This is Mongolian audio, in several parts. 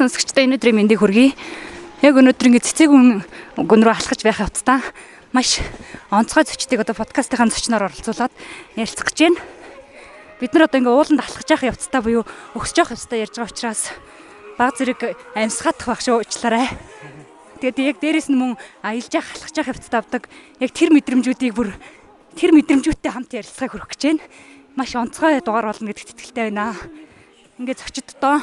сонсогчдоо энэ өдрийн мэндийг хүргэе. Яг өнөөдөр ингэ цэцэг гүн гүн рүү алхаж байх явцдаа маш онцгой зочдыг одоо подкастынхаа зочноор оролцуулаад ярилцах гэж байна. Бид нар одоо ингэ ууланд алхаж явах явцдаа буюу өгсөж явах явцдаа ярьж байгаа учраас баг зэрэг амьсгаадах шүү уучлаарай. Тэгээд яг дээрэс нь мөн аялж явах алхаж явах явцдаа авдаг яг тэр мэдрэмжүүдийг бүр тэр мэдрэмжүүдтэй хамт ярилцахыг хүргэх гэж байна. Маш онцгой дугаар болно гэдэгт итгэлтэй байна. Ингээд зочддоо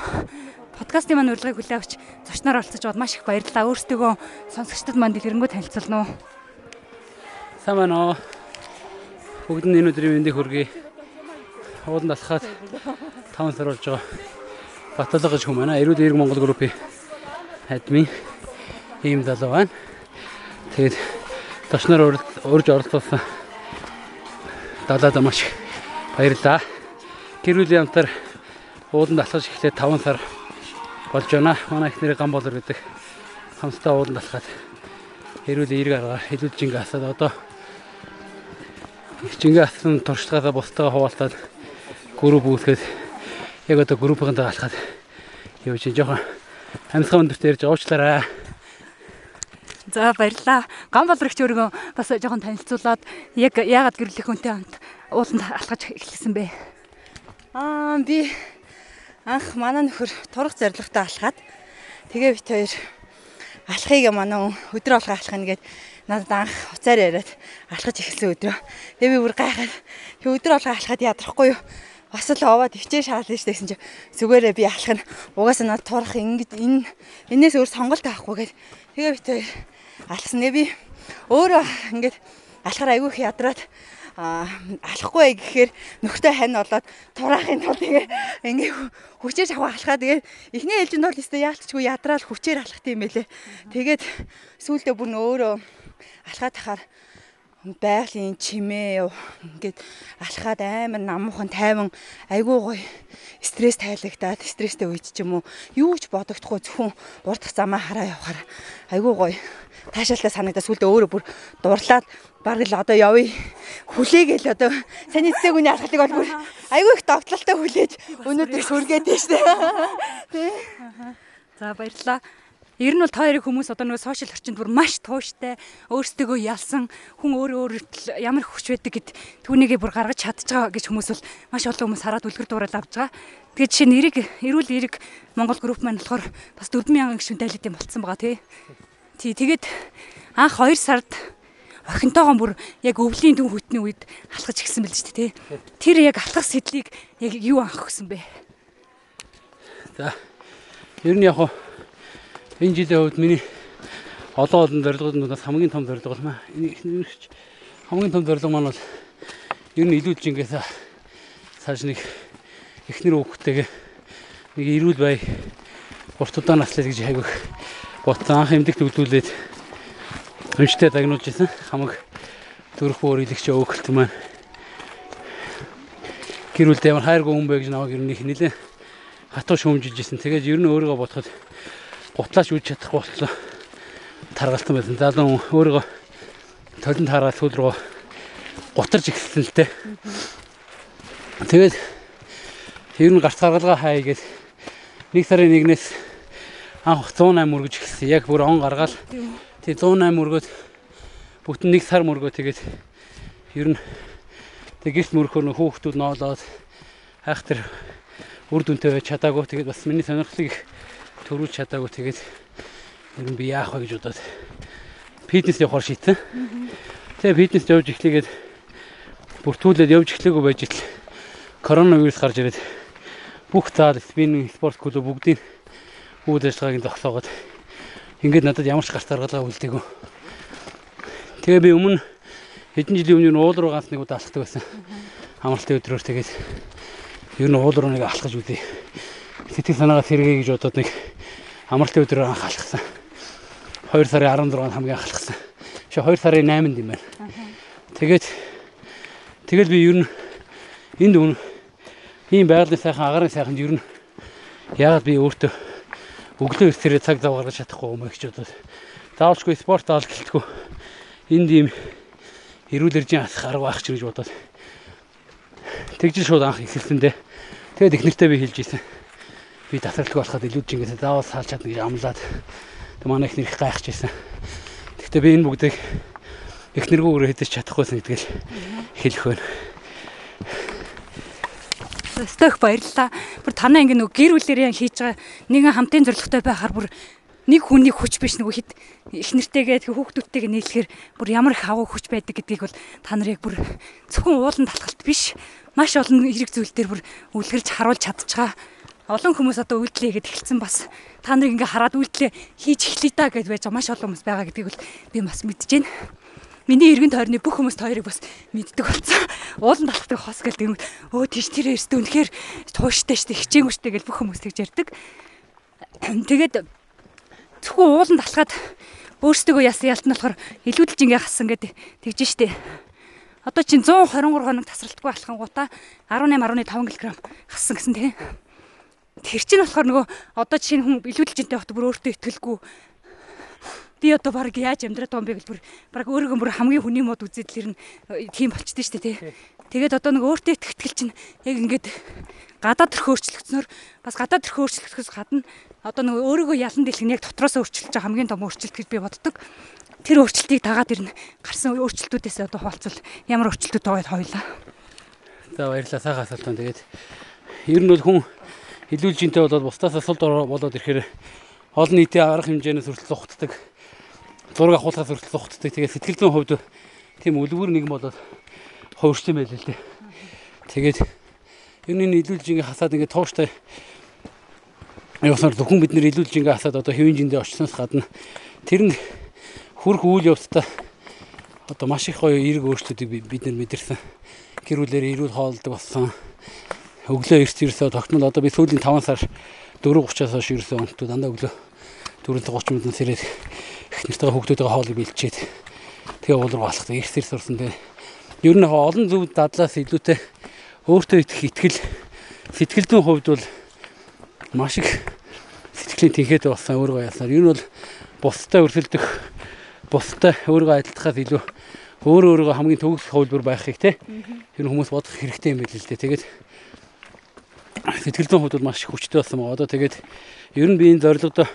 подкастын маань урилгыг хүлээн авч зочноор оролцож байгаад маш их баярлалаа. Өөрсдөө сонсогчдод маань дэлгэрэнгүй танилцуулна уу? Сайн байна уу? Бүгд нь энэ өдрийн мэндийг хүргэе. Ууланд алхаад таван сар болж байгаа. Баталга гэж хүм байна. Эрүүл эерэг Монгол группийн админ ийм залуу байна. Тэгээд зочноор урьж оролцуулсан далаад маш баярлалаа. Гэр бүлийн хамтар ууланд алхаж эхлээд 5 сар болж байна. Манай их нэрийг гам болор гэдэг хамтдаа ууланд алхаад хэрүүл эерэг аргаар хэлүүл жингээ асаад одоо жингээ асан туршлагаасаа бусдаа хуваалцаад групп үүсгээд яг одоо группынхаа алхаад явж чинь жоохон амьсгал өндөрт ярьж уучлаарай. За баярлаа. Гам болрогч өөрийгөө бас жоохон танилцуулаад яг яагаад гэрлэх хүнтэй хамт ууланд алхаж эхэлсэн бэ? Аа би анх манай нөхөр турах зоригтой алхаад тэгээ бит хоёр алхахыг манай өдөр алхах алхах нэгээд надад анх уцаар яриад алхаж эхэлсэн өдрөө. Тэгээ би бүр гайхаад тэг өдөр алхах алхаад ядрахгүй юу? Бас л овоод өвчээ шаална шүү гэсэн чи зүгээрээ би алхах нь угаасаа над турах ингэж энэ энээс өөр сонголт авахгүй гээд тэгээ бит хоёр алхсан. Нэ би өөрөө ингээд алхахаар айгүй их ядраад алахгүй гэхээр нөхөртэй хань болоод тураахын тулд ингээ ингээ хүчээр шаваа алхаа тэгээд эхний ээлжинд бол өстой яалтчгүй ядраал хүчээр алхах тийм байлээ. Тэгээд сүүлдээ бүр өөрөө алхаад тахаар байгалийн чимээ ингээд алхаад амар намуухан тайван айгүй гоё стресс тайлагдаад стресстэй үед ч юм уу юу ч бодогдохгүй зөвхөн урдах замаа хараа явахаар айгүй гоё таашаалтай санагдаа сүлдээ өөрөө бүр дурлаад баг л одоо явъя. Хүлээгээл одоо саний цэцэг үний алхалыг бол бүр айгүй их довтлолтой хүлээж өнөөдөр сүргээд байна шүү дээ. За баярлалаа. Ер нь бол та хоёрын хүмүүс одоо нөгөө сошиал орчинд бүр маш тууштай, өөрсдөө ялсан, хүн өөрөө өөртөө ямар хүч байдаг гэд түүнийгээ бүр гаргаж чадж байгаа гэж хүмүүс бол маш олон хүмүүс хараад үлгэр дуурайл авч байгаа. Тэгээд жишээ нь эрэг, эрүүл эрэг Монгол групп маань болохоор бас 4000 гишүүн дайлалт юм болцсон байгаа тий. Тий тэгээд анх 2 сард охинтойгоо бүр яг өвлийн дүн хөтний үед алхаж гисэн байл шүү дээ тий. Тэр яг алхах сэдлийг яг юу анх өгсөн бэ? За. Ер нь яг энэ жилийн хувьд миний олон олон зорилгоудаас хамгийн том зорилго бол маа. Ихнэрч хамгийн том зорилго маань бол ер нь илүү жингээс цааш нэг эхнэр хүүхдтэйгээ нэг эрүүл бай урт удаан наслал гэж хайгах Ботон анх эмдэгт өвлүүлээд өмчтэй дагнуулж исэн хамаг төрөх өөрөөлөгч өөхөлт маань гэр бүлдээ ямар хайргүй хүн бэ гэж намайг ер нь их нэлээ хатуу шүүмжилж исэн. Тэгээд ер нь өөрийгөө бодоход гутлаач үж чадахгүй болтлоо таргалтан байсан. Залуу өөрийгөө толинд хараад сүүл рүү гутарж ихсэн л дээ. Тэгээд ер нь гарц гаргалгаа хай гэж нэг сарын нэгнээс анх 108 мөргөж эхэлсэн. Яг бүр он гаргаал. Тэг 108 мөргөөд бүтэн нэг сар мөргөө тэгээд ер нь тэг гис мөрөхөр нөх хүүхдүүд ноолоод хайхтар үр дүнтэй байж чадаагүй. Тэгээд бас миний сонирхлыг төрүүлж чадаагүй. Тэгээд ер нь би яах вэ гэж бодоод фитнес явахаар шийдсэн. Тэгээ фитнес явж эхлэгээд бүртгүүлээд явж эхлэегүй байж итл коронавирус гарч ирээд бүх зал спиннинг спорт клуб бүгдийг үйл ажиллагааг зогсоогоод ингээд надад ямар ч гарт аргалгаа үлдээгүү. Тэгээ би өмнө хэдэн жилийн өмнө уул руу ганц нэг удаа алхдаг байсан. Амралтын өдрөөр тэгээд ер нь уул руу нэг алхаж үлээ. Сэтгэл санаагаа сэргээе гэж бодоод нэг амралтын өдрөөр анх алхсан. 2 сарын 16-нд хамгийн анх алхсан. Шо 2 сарын 8-нд юм байна. Тэгээд тэгэл би ер нь энд үн ийм байгалийн сайхан агарын сайханд ер нь яагаад би өөртөө өглөө эртэрээ цаг зав гаргаж чадахгүй бодоод заавалчгүй спорт аал гэлтгүй энд ийм эрүүл эржийн асах арга байх ч гэж бодоод тэгжил шууд анх эхэлсэн дээ. Тэгээд их нэртэй би хэлж ийсэн. би татралгүй болоход илүү жингээ заавал салж чадна гэж амлаад тэг манай их нэрх гайхаж байсан. Гэхдээ би энэ бүгдийг эхнэргүүгээр хэдэж чадахгүйсэн гэдгийг хэлэх байна. Стök баярлалаа. Бүр танаа ингэ нөгөө гэр бүлэрээ хийж байгаа нэгэн хамтын зорилготой байхаар бүр нэг хүний хүч биш нөгөө хит их нэртэйгээ хүүхдүүдтэйгээ нийлэхээр бүр ямар их агуу хүч байдаг гэдгийг бол та нар яг бүр зөвхөн уулан талхалт биш маш олон хэрэг зүйл дээр бүр үлгэрж харуулж чадчихаа. Олон хүмүүс одоо үйлдэлээ гэд эхэлсэн бас та нарыг ингээ хараад үйлдэлээ хийж эхлэе да гэж байж маш олон хүмүүс байгаа гэдгийг бол би бас мэдэж байна. Миний эргэн тойрны бүх хүмүүс хоёрыг бас мэддэг болсон. Уулан талхтыг хос гэлдэг юм. Өө тийш тэр эрсдэ үнэхээр тууштай штэ хичээнгүштэй гэж бүх хүмүүс тэгж ярьдаг. Тэгээд зөвхөн уулан талхаад өөрсдөө ясан ялт нь болохоор илүүдэлж ингээ хассан гэдэг тэгж штэ. Одоо чинь 123 хоног тасралтгүй алхангуудаа 18 15 кг хассан гэсэн тийм. Тэр чинь болохоор нөгөө одоо жишээ нь хүн илүүдэлжинтэй хот бүр өөртөө ихтгэлгүй би одоо баг яаж амьдраад байгаа юм бэ гэж бүр баг өөрийгөө бүр хамгийн хүний мод үзээд л ирнэ тийм болчихдээ шүү дээ тий. Тэгээд одоо нэг өөртөө итгэл чинь яг ингээд гадаад төрх өөрчлөгдснөөр бас гадаад төрх өөрчлөгдөхөөс гадна одоо нэг өөрийгөө ялан дэлгэх нь яг дотроос өөрчилж байгаа хамгийн том өөрчлөлт гэж би боддог. Тэр өөрчлөлтийг дагаад ирнэ. Гарсан өөрчлөлтүүдээс одоо хуваалцвал ямар өөрчлөлтүүд байгааг хоёлаа. За баярлалаа сайхан асуулт. Тэгээд ер нь бол хүн хилүүлжинтэй болоод бусдаас асуулт болоод ирэхээр олон нийтийн арга хэмжээнээс хүртэл зугтдаг зураг авахлахаас хүртэл зугтдаг. Тэгээд сэтгэл зүйн хувьд тийм үлгэр нэгэн болоод хувирсан байл л дээ. Тэгээд ер нь илүүлж ингээ хасаад ингээ тууштай явсаар зөвхөн бид нэр илүүлж ингээ хасаад одоо хэвэн жиндээ очсноос гадна тэр нь хүрх үйл явцтай одоо маш их гоё эерэг өөрчлөлтүүдийг бид нар мэдэрсэн. Гэр бүлээр эрүүл хоолдог болсон. Өглөө эрт ерсөө тогтмол одоо би сүүлийн 5 сар 4:30-аас хойш ерсөө өнтөө дандаа өглөө 4-30 минутын сэрээд эхнэртэйгээ хүүхдүүдтэйгээ хоолыг бэлчээд тэгээ уул руу алхах их сэр сурсан тэгээ ер нь олон зөв дадлаас илүүтэй өөртөө итгэх итгэл сэтгэл зүйн хувьд бол маш их сэтгэлийн тэнхээд болсон өөрөө ясаар. Ер нь бол бустай өрсөлдөх бустай өөрөө адилтахаас илүү өөрөө өөрийгөө хамгийн төгс хувилбар байхыг те нь хүмүүс бодох хэрэгтэй юм байл л дээ. Тэгээд сэтгэл зүйн хувьд бол маш их хүчтэй болсон байгаа. Одоо тэгээд ер нь би энэ зорилгодоо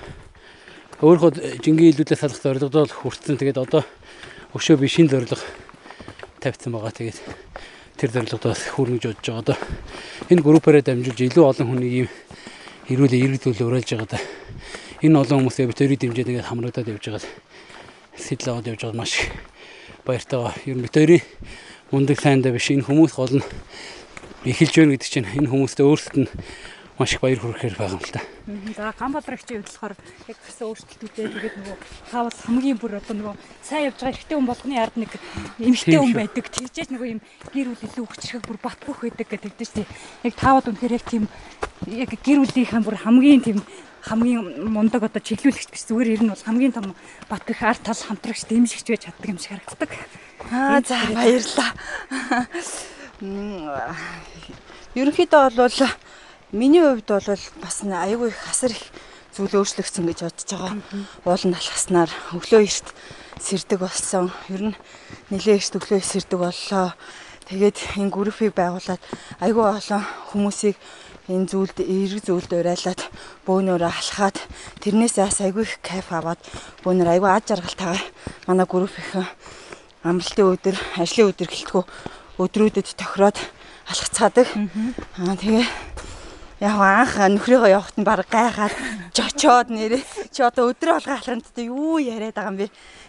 өөрөө жингийн илүүдээ салах зорилгодоо хүрсэн. Тэгээд одоо өшөө би шин зорилго тавьсан байгаа. Тэгээд тэр зорилгодоо хүрнэ гэж бодож байгаа. Одоо энэ группаараа дамжуулж илүү олон хүнийг ийм эрүүлээ иргэдүүл уриалж байгаа да. Энэ олон хүмүүсээ би төрийн дэмжээ тэгээд хамрагдаад явж байгаа. Сэтэл аваад явж байгаа маш баяртай байгаа. Ер нь битэрийн мундаг сайндаа биш энэ хүмүүс гол нь эхэлж байна гэдэг чинь энэ хүмүүстээ өөрсдөд нь маш их баяр хүрхээр байгаа юм л та. За Гамбадрагчийн хувьд болохоор яг гэсэн өөрчлөлтүүдээ тэгээд нөгөө хаавал хамгийн бүр одоо нөгөө сайн явж байгаа эрэгтэй хүн болгоны ард нэг эмэгтэй хүн байдаг. Тэгжээж нөгөө юм гэр бүл илүү хүчрэх бүр бат бөх байдаг гэдэг чинь яг таавал үнэхээр яг тийм яг гэр бүлийнхэн бүр хамгийн тийм хамгийн мундаг одоо чиглүүлэгч гэж зүгээр ер нь бол хамгийн том бат бэх арт тал хамтрагч дэмжигч байж чаддаг юм шиг харагддаг. Аа за баярлаа. Ерөнхийдөө бол Миний хувьд бол бас аягүй их хасар их зүйл өөрчлөгдсөн гэж бодож байгаа. Уулын алхаснаар өглөө эрт сэрдэг болсон. Ер нь нэлээ эрт өглөө сэрдэг боллоо. Тэгээд энэ группийг байгуулад аягүй олон хүмүүсийг энэ зүйлд эрг зүйлд урайлаад бөөнөрөө алхаад тэрнээсээ бас аягүй их кайф аваад бөөнөр аягүй аж аргалтайгаар манай группийн амралтын өдөр, ажлын өдөр гэлтгүү өдрүүдэд тохироод алхацаадаг. Аа тэгээ яг анх нөхрийгөө явахт нь баг гайхаад жочоод нэрээ чи одоо өдрөө алга алхамттай юу яриад байгаа юм бэ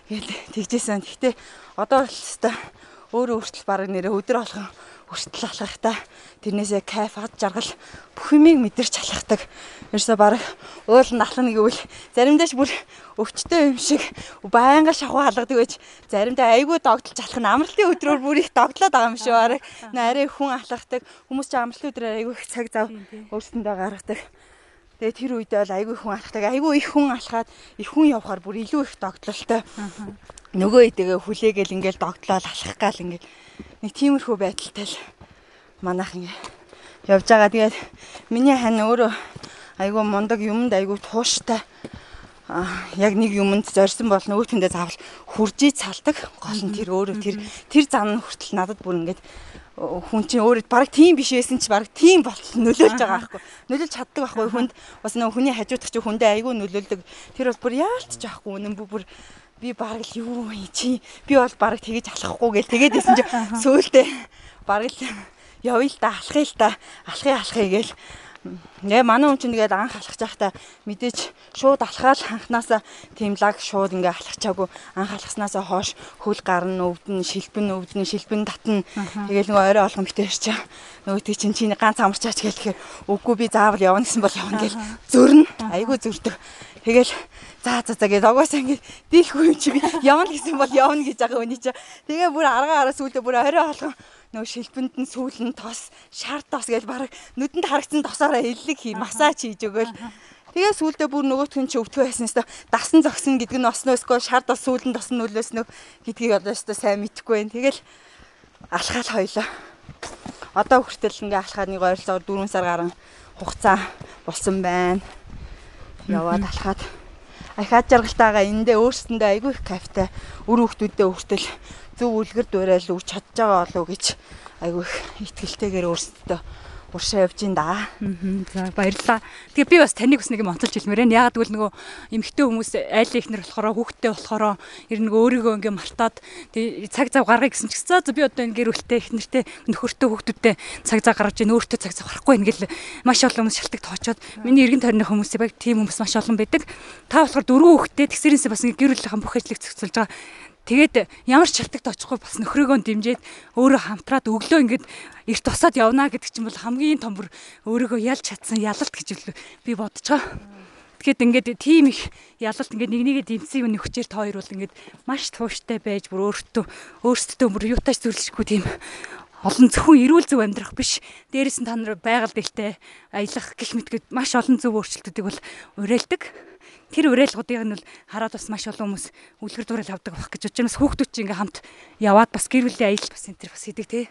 гээд тэгжсэн. Гэхдээ одоо л өстой өөрөө өөрчлөл баг нэрээ өдөр алган хүртэл алхахтаа тэрнээсээ кайф ад жаргал бүх юмыг мэдэрч алхахдаг. Ерөөсө баг уул налхна гэвэл заримдаа ч бүр өвчтөе юм шиг байнга шахуу алгадаг байж заримдаа айгүй догдолж алхна амралтын өдрөөр бүр их догдлоод байгаа юм шиг баг. Нарийн хүн алхахдаг хүмүүс ч амралтын өдрөөр айгүй их цаг зав өөрсөндөө гаргадаг. Тэгээ тэр үед бол айгүй хүн алхдаг. Айгүй их хүн алхаад их хүн явхаар бүр илүү их догтлолтой. Нөгөө идэгээ хүлээгээл ингээл догтлоод алхах гал ингээл нэг тиймэрхүү байдалтай л манайх ингээ явж байгаа. Тэгээд миний хань өөрөө айгүй мундаг юмд айгүй тууштай а яг нэг юмд зорьсон бол нөгөөтөндөө заавал хуржиж салдаг. Гол нь тэр өөрөө тэр тэр зам нь хүртэл надад бүр ингээд хүн чинь өөрөө баг тийм биш байсан чи баг тийм болтол нөлөөлж байгаа байхгүй. Нөлөөлж чаддаг байхгүй хүнд бас нөгөө хүний хажуудах чи хүндээ айгүй нөлөөлдөг. Тэр бол бүр яалтч байхгүй үнэн бүр би баг л юу чи? Би бол баг тэгэж алахгүй гэл тэгээд исэн чи сөөлтөө баг л явъя л та алхъя л та. Алхъя алхъя гээл Нэ манай хүн чинь тэгээд анх алхаж байхдаа мэдээж шууд алхаал анханасаа тийм лаг шууд ингээ алхачаагүй. Анх алхаснасаа хойш хөл гарна өвдөн шилбэн өвдөн шилбэн татна. Тэгээд нөгөө орой олгон битэрч чаа нөгөө тий чинь чиний ганц амарчаач гэлэхээр үгүй би заавал явна гэсэн бол явна гэл зөрнө айгүй зөрдөг тэгэл за за за гэдэг угаасаа ингэ дийлгүй юм чи явна гэсэн бол явна гэж байгаа үний чи тэгээ бүр аргаа араа сүулдэ бүр орой олгон нөгөө шилбэнд нь сүүлэн тос шар тос гэж баг нүдэнд харагдсан тосоороо иллэг хий массаж хийж өгөөл Тэгээ сүулдэ бүр нөгөөх нь чи өвтгөө байсан өстө дасан зогсон гэдэг нь осноо эсвэл шар тос сүүлэн тос нь нөлөөснө гэдгийг одоо өстө сайн мэдэхгүй байна. Тэгэл алхаал хоёлоо. Одоо хүртэл ингээ алхаад нэг ойролцоогоор 4 сар гарan хугацаа болсон байна. Яваад алхаад ахаад жаргалтайгаа эндээ өөрсөндөө айгүй их кайфтай үр хөвгтүүдээ хүртэл зөв үлгэр дуурайл өгч чадж байгаа болов гэж айгүй их ихтгэлтэйгээр өөрсдөө уршаа явж ин да. За баярлалаа. Тэгээ би бас таныг бас нэг юм онцолж хэлмээр байна. Ягаад гэвэл нөгөө эмэгтэй хүмүүс айл ихнэр болохоор хүүхдтэй болохоор ер нь өөрийгөө ингээ мартаад тэгээ цаг зав гаргая гэсэн ч гэсэн за би одоо энэ гэр бүлтэй ихнэртэй нөхөртэй хүүхдүүдтэй цаг зав гаргаж ийн өөртөө цаг зав гарахгүй ингээл маш олон хүмүүс шалтгаан тоочоод миний эргэн тойрны хүмүүсээ баг тийм хүмүүс маш олон байдаг. Та болохоор дөрвөн хүүхдтэй тэгсэрэнсээ бас ингээ гэр бүлийнхэн бүх ажлыг зохицуулж байгаа Тэгээд ямар ч шалтгаалт очихгүй бас нөхрөөгөө дэмжиж өөрөө хамтраад өглөө ингээд эрт тосоод явна гэдэг чинь бол хамгийн том бүр өөрийгөө ялж чадсан ялалт гэж би бодож байгаа. Тэгэхэд ингээд тийм их ялалт ингээд нэг нэгэ дэмцсэн юм нөхчээр та хоёр бол ингээд маш тууштай байж бүр өөртөө өөрсдөө бүр юутаач зөвлөшгүй тийм олон зөвхөн эрүүл зөв амьдрах биш. Дээрээс нь та нар байгаль дэлтэй аялах гих мэтгээд маш олон зөв өөрчлөлтүүдийг бол уриалдаг тэр уриалгуудыг нь бол хараад бас маш олон хүмүүс үлгэр дуурайл авдаг байх гэж бодож байна. Бас хүүхдүүд чинь ингээм хамт яваад бас гэр бүлийн аялал бас энэ төр бас хийдэг тий.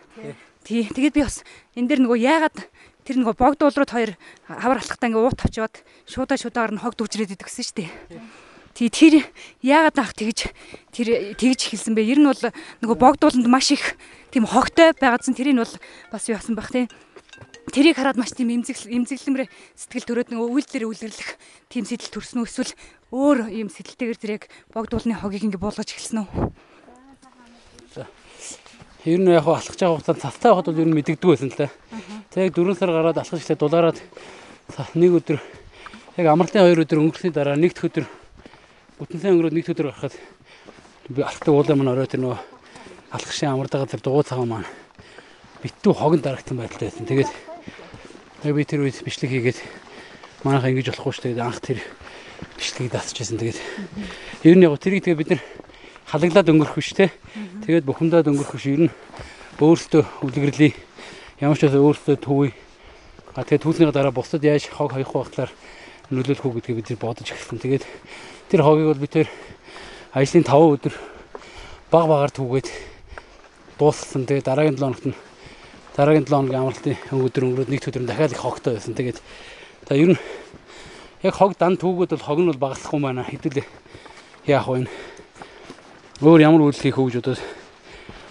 Тий. Тэгээд би бас энэ дэр нөгөө яагаад тэр нөгөө богд уулрууд хоёр хавар алхахтаа ингээ уут авчиад шуудаа шуудаагаар нь хог дүүжрээд идэг гэсэн шүү дээ. Тий тэр яагаад ах тэгж тэр тэгж хэлсэн бэ? Ер нь бол нөгөө богд ууланд маш их тийм хогтой байгаадсан тэрийг бол бас юу асан байх тий тэрийг хараад маш тийм эмзэгл эмзэглэмрээ сэтгэл төрөөд нэг үйлдэлээр үлэрлэх тийм сэтэл төрсөн үү эсвэл өөр юм сэтэлтэйгэр зэрэг богдуулны хогийг ингэ буулгаж эхэлсэн үү? Ер нь яг алхаж байгаа хугацаанд цастай байхад бол ер нь мэддэгдэг байсан л да. Тэг 4 сар гараад алхаж эхлээд дулаараад нэг өдөр яг амралтын 2 өдөр өнгөрсөний дараа нэгд өдөр бүтэнсэн өнгөрөөд нэгд өдөр гарахад би алхдаг уулаа маань орой тэр нөгөө алхашийн амардаг тэр дугуй цагаан маань битүү хогон дарагтсан байдалтай байсан. Тэгээд Тэгээ би тэр үед бичлэг хийгээд манайхаа ингэж болохгүй шүү дээ. Анх тэр бичлэгийг дасчихсан. Тэгээд ер нь яг тэрийг тэгээ бид нар халаглаад өнгөрөх биш те. Тэгээд бухимдаад өнгөрөх биш. Ер нь өөртөө үлгэрлээ. Ямар ч байсан өөртөө төвөө. А тэгээд түүснийхээ дараа бусдад яаж хог хоёх багтлаар нөлөөлөх үү гэдгийг бид нар бодож эхэлсэн. Тэгээд тэр хогийг бол бид тэр ажлын 5 өдөр баг багаар түгээд дууссан. Тэгээд дараагийн 7 хоногт нь дараагийн 7 хоногийн амралтын өдөр өнгөрөөд нэг өдөр дахиад их хогтой байсан. Тэгээд за ер нь яг хог дан түүгүүд бол хог нь бол багаслах юм байна. Хэдүүл яах вэ? Өөр ямар үйл хийх үү гэж бодоод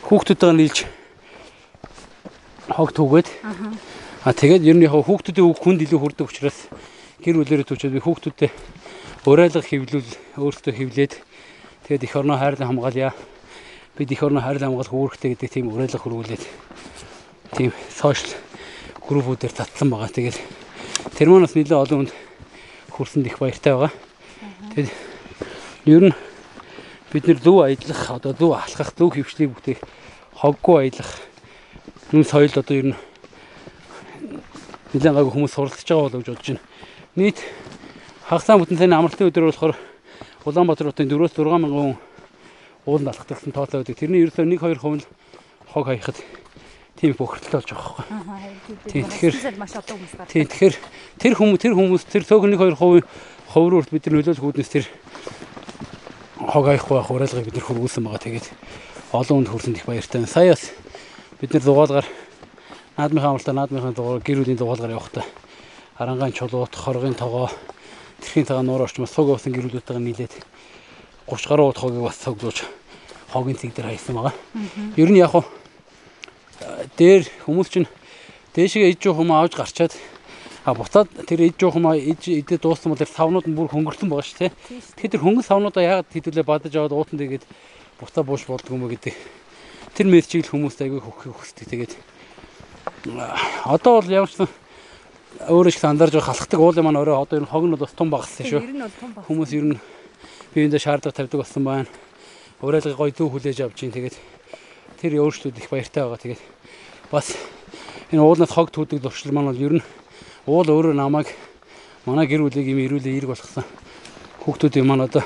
хүүхдүүдтэйгээ нийлж хог түүгээд аа тэгээд ер нь яг хүүхдүүдийн үг хүнд илүү хүрдэг учраас гэр бүлэрээ төвчөөд би хүүхдүүдтэй урайлга хөвлөл өөртөө хөвлээд тэгээд их орноо хайрлан хамгаалъя. Бид их орноо хайрлан хамгаалах үүрэгтэй гэдэг тийм урайлга хөрвүүлээд тийм сошиал группүүдээр татлан байгаа. Тэгээд тэр маань бас нэлээд олон хүнд хүрсэнд их баяртай байгаа. Тэгээд ер нь бид нэр зөв аялах, одоо зөв алхах, зөв хөвчлийг бүтээх, хоггүй аялах нүн соёл одоо ер нь нэлээд гайгүй хүмүүс суралцж байгаа болов гэж бодож байна. Нийт хагасаа бүтэнсэний амралтын өдөр болохоор Улаанбаатар хотын 4-6 мянган хүн ууланд алхагдсан тооцоо байдаг. Тэрний ерөөсөө 1-2 хувь хог хаяхад тийм бохирдол болж байгаа. Тийм тэгэхээр тэгэхээр тэр хүмүүс тэр хүмүүс тэр цөөхөн 1 2% ховрууд бид нар нөлөөлөх үүднээс тэр хог аяхгүй байх урайлгыг бид нар хөргүүлсэн байгаа. Тэгээд олон хүнд хүрсэнд их баяртай. Саяас бид нар дугаалгаар наадмынхаа амралтаа наадмынхаа дугаар гэрүүдийн дугаалгаар явахдаа арангаан чулуут, хоргийн тогоо, тэрхийн цагаан нуур орчмоос цуг уусан гэрүүлүүдтэйгээ нийлээд 30 гаруй удаа хогийг бас цуглуулж хогийн цэг дээр хайсан байгаа. Ер нь яг хуу дээр хүмүүс чинь дээшгээ иж жоох юм авч гарчаад а буцаад тэр иж жоох юм иж идэ дууссан бол тэр савнууд нь бүр хөнгөрсөн байгаа шүү те. Тэгэхээр тэр хөнгөн савнуудаа яагаад хэдүүлээ бадаж аваад уутан тэгээд буцаа бууш болдгоо юм гэдэг. Тэр мессежийг хүмүүст айгүй хөхөх хүсдэг. Тэгээд одоо бол ямар ч өөрөө их андарж байгаа халахдаг уулын маань өөрөө одоо ер нь хог нь бол бас том багассан шүү. Хүмүүс ер нь биендээ шаардлага тавьдаг болсон байна. Уриалга гоё дүү хүлээж авч чинь тэгээд тэр өөрчлөлт их баяртай байгаа. Тэгээд бас энэ уулнаас хог түүдэг зуршил маань бол ер нь уул өөрөө намайг манай гэр бүлийг юм ирүүлээ эерэг болгосон. Хүүхдүүдийн маань одоо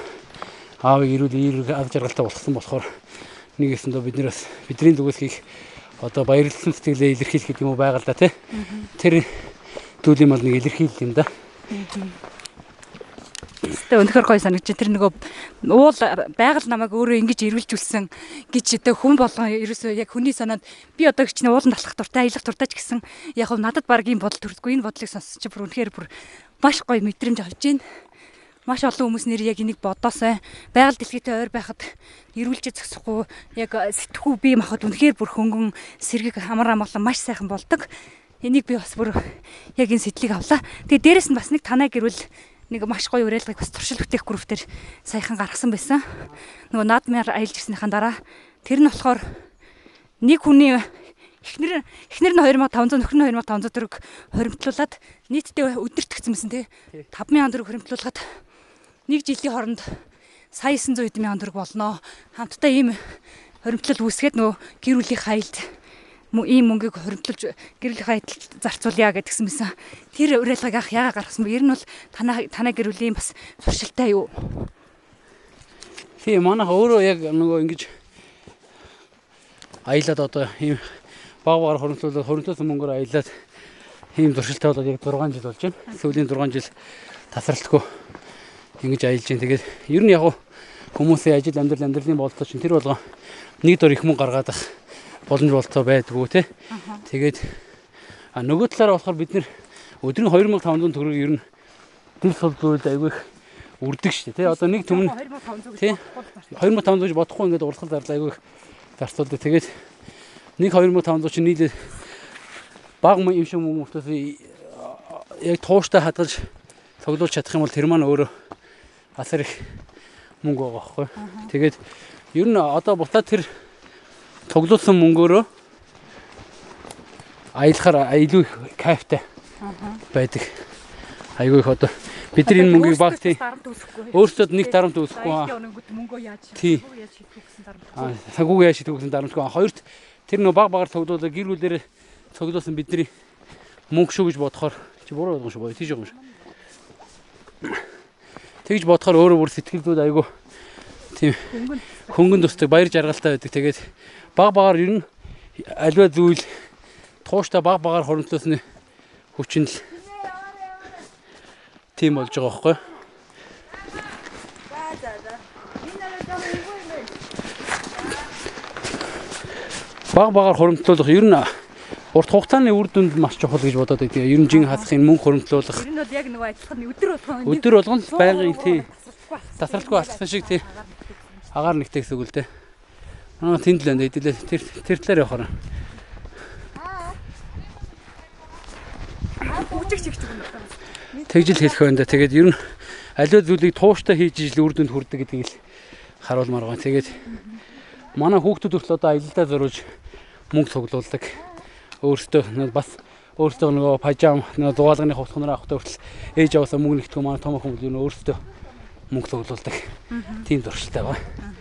аавыг ирүүлээ эерэг ав жаргалтай болгосон болохоор нэг юмсэндээ бид нэрс бидний зүгээс хийх одоо баярлсан сэтгэлээ илэрхийлэх гэдэг юм уу байгаал да тий. Тэр дүүлийн мал нэг илэрхийлэл юм да. Тэ өнөхөр гой санагч тэр нөгөө уул байгаль намайг өөрөө ингэж ирүүлжүүлсэн гэж тэ хүн болгон ерөөсөө яг хүний санаанд би одоо гिचний уулын талах дуртай аялах дуртай ч гэсэн яг хав надад баг ийм бодол төрдгөө энэ бодлыг сонсч чи бүр үнэхээр бүр маш гоё мэдрэмж авч байна. Маш олон хүмүүс нэр яг энийг бодоосай. Байгаль дэлхийтэй ойр байхад эрүүлж зогсохгүй яг сэтгхүү бие махбод үнэхээр бүр хөнгөн сэргийг амар амгалан маш сайхан болдог. Энийг би бас бүр яг энэ сэтлийг авлаа. Тэгээ дээрэс нь бас нэг танай гэрвэл нэг маш гоё уриалгыг бас туршил бүтээх группээр саяхан гаргасан байсан. Нөгөө наадмаар аялж ирснийхэн дараа тэр нь болохоор нэг хүний эхнэр эхнэр нь 2500 нөхөр нь 2500 төгрөг хоримтлуулад нийтдээ өдөрт мэсэн тий 5000 төгрөг хоримтлуулгаад нэг жилийн хооронд сая 900 эдэн мянган төгрөг болноо. Хамтдаа ийм хоримтлал үүсгээд нөгөө гэр бүлийн хайлт ийм мөнгийг хоригдлуулж гэрэлийнхаа адил зарцуулъя гэдгсэн мэсэн. Тэр уриалгыг ах яага гаргасан бэ? Ер нь бол танаа танаа гэр бүлийн бас туршилтай юу? Тийм манайх өөрөө яг нөгөө ингэж аялаад одоо ийм баг багаар хоримтлуулаад хоримтлуулсан мөнгөөр аялаад ийм туршилтай болоод яг 6 жил болж байна. Сүүлийн 6 жил тасралтгүй ингэж аялж байна. Тэгээд ер нь яг хүмүүсийн ажил амьдрал амьдралын болцоо чинь тэр болгоо нэг дор их мөнгө гаргаад ах боломж болцоо байдгүй тий. Тэгээд а нөгөө талаараа болохоор бид нэр өдрийн 2500 төгрөг ер нь дэл сул зүйлд айгүй их үрдэг шүү дээ тий. Одоо нэг түмэн тий 2500 гэж бодохгүй ингээд урсгал зарлаа айгүй их зарцуулдаг. Тэгээд нэг 2500 чинь нийлээ баг юм шиг хүмүүстээс яг тууштай хадгалж цуглуулж чадах юм бол тэр маань өөрөө асар их мөнгө байгаа байхгүй. Тэгээд ер нь одоо буцаад тэр цуглуулсан мөнгөөрөө аялахаар илүү их кайфтай байдаг. Айгүй их одоо бид нар энэ мөнгийг баг тий өөрсдөө нэг дарамт үүсэхгүй аа. Мөнгөө яаж тий аа цагууг яаж шийдвэхсэн дарамтгүй. Хоёрт тэр нөө баг багаар цуглуулаа гэр бүлэрээ цуглуулсан бидний мөнгө шүү гэж бодохоор чи буруу ойлгосон шүү гоё тийж байгаа юм шиг. Тэгж бодохоор өөрөө бүр сэтгэлдүүд айгүй тийм хөнгөн тусдаг баяр жаргалтай байдаг. Тэгээд баг багаар ер нь альва зүйл тууштай баг багаар хоримтлуулсны хүчин л тийм болж байгаа байхгүй. Баг багаар хоримтлуулах ер нь урт хугацааны үр дүнд маш чухал гэж бодоод байдаг. Ер нь жин хасахын мөнгө хоримтлуулах. Ер нь бол яг нөгөө ажиллах нь өдөр болгон өдөр болгон байнгын тий тасралтгүй алцсан шиг тий агаар нэгтэйгс үг л дээ. Аа тэнд л байна хэдүүлээ тэр тэр талаар явахаар. байна. Тэгжил хэлэх байна да. Тэгээд ер нь аливаа зүйлийг тууштай хийж ижил үр дүнд хүрдэг гэдгийг л харуулмаар байгаа. Тэгээд манай хүүхдүүд хүртэл одоо аялалдаа зориулж мөнгө цуглуулдаг. Өөртөө бас өөртөө нөгөө пажам нөгөө дугаалганы хувцснаар авахтай хүртэл ээж аваасаа мөнгө нэгтгэх манай том хүмүүс ер нь өөртөө мөнгө цуглуулдаг. Тийм дуршилтай байна.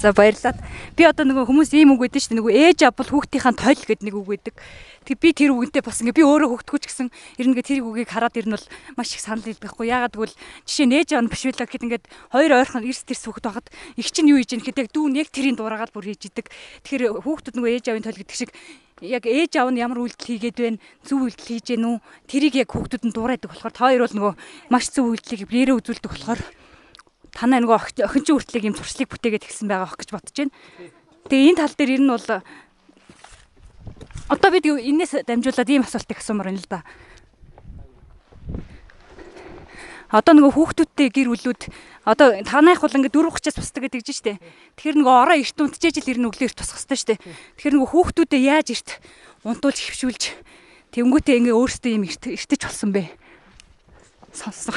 За баярлалаа. Би одоо нөгөө хүмүүс ийм үг гэдэг чинь нөгөө ээж авбал хүүхдийнхаа тойл гэдэг нэг үг гэдэг. Тэг би тэр үгэнтэй бас ингээ би өөрөө хүүхдгүүч гэсэн ер нь тэр үгийг хараад ер нь бол маш их санал илбэхгүй. Ягаад гэвэл жишээ нь ээж аав нь биш байлаа гэхэд ингээд хоёр ойрхон эрс тэрс хүүхд байхад их чинь юу хийж ийн гэхэд яг дүүн яг тэрийн дураагаад бүр хийж идэг. Тэгэхээр хүүхдүүд нөгөө ээж аавын тойл гэдэг шиг яг ээж аав нь ямар үйлдэл хийгээд байна зөв үйлдэл хийж гэнэ үү тэрийг яг хүүхдүүд нь дуурайдаг болохоор та хоёр бол нөгөө маш зөв үйлдэлийг биеэрээ үзүүлдэг болохоор танаа нөгөө охинчин хүртлэг юм туршлыг бүтээгээд ихсэн байгаа ах гэж бодож байна. Тэгээ энэ тал дээр ер нь бол одоо бид энэс дамжуулаад ийм асуултыг асуумаар байна л да. одоо нөгөө хүүхдүүдтэй гэр бүлүүд одоо танаах бол ингээд дөрөв хүчээс бусдаг гэж тэгж штэ. Тэгэхээр нөгөө ороо эрт унтжээж л ирнэ өглөө эрт тусах хэрэгтэй штэ. Тэгэхээр нөгөө хүүхдүүдэд яаж эрт унтуулж хөвшүүлж тэнгүүтээ ингээ өөрсдөө юм эрт эртэж болсон бэ? Сонссон.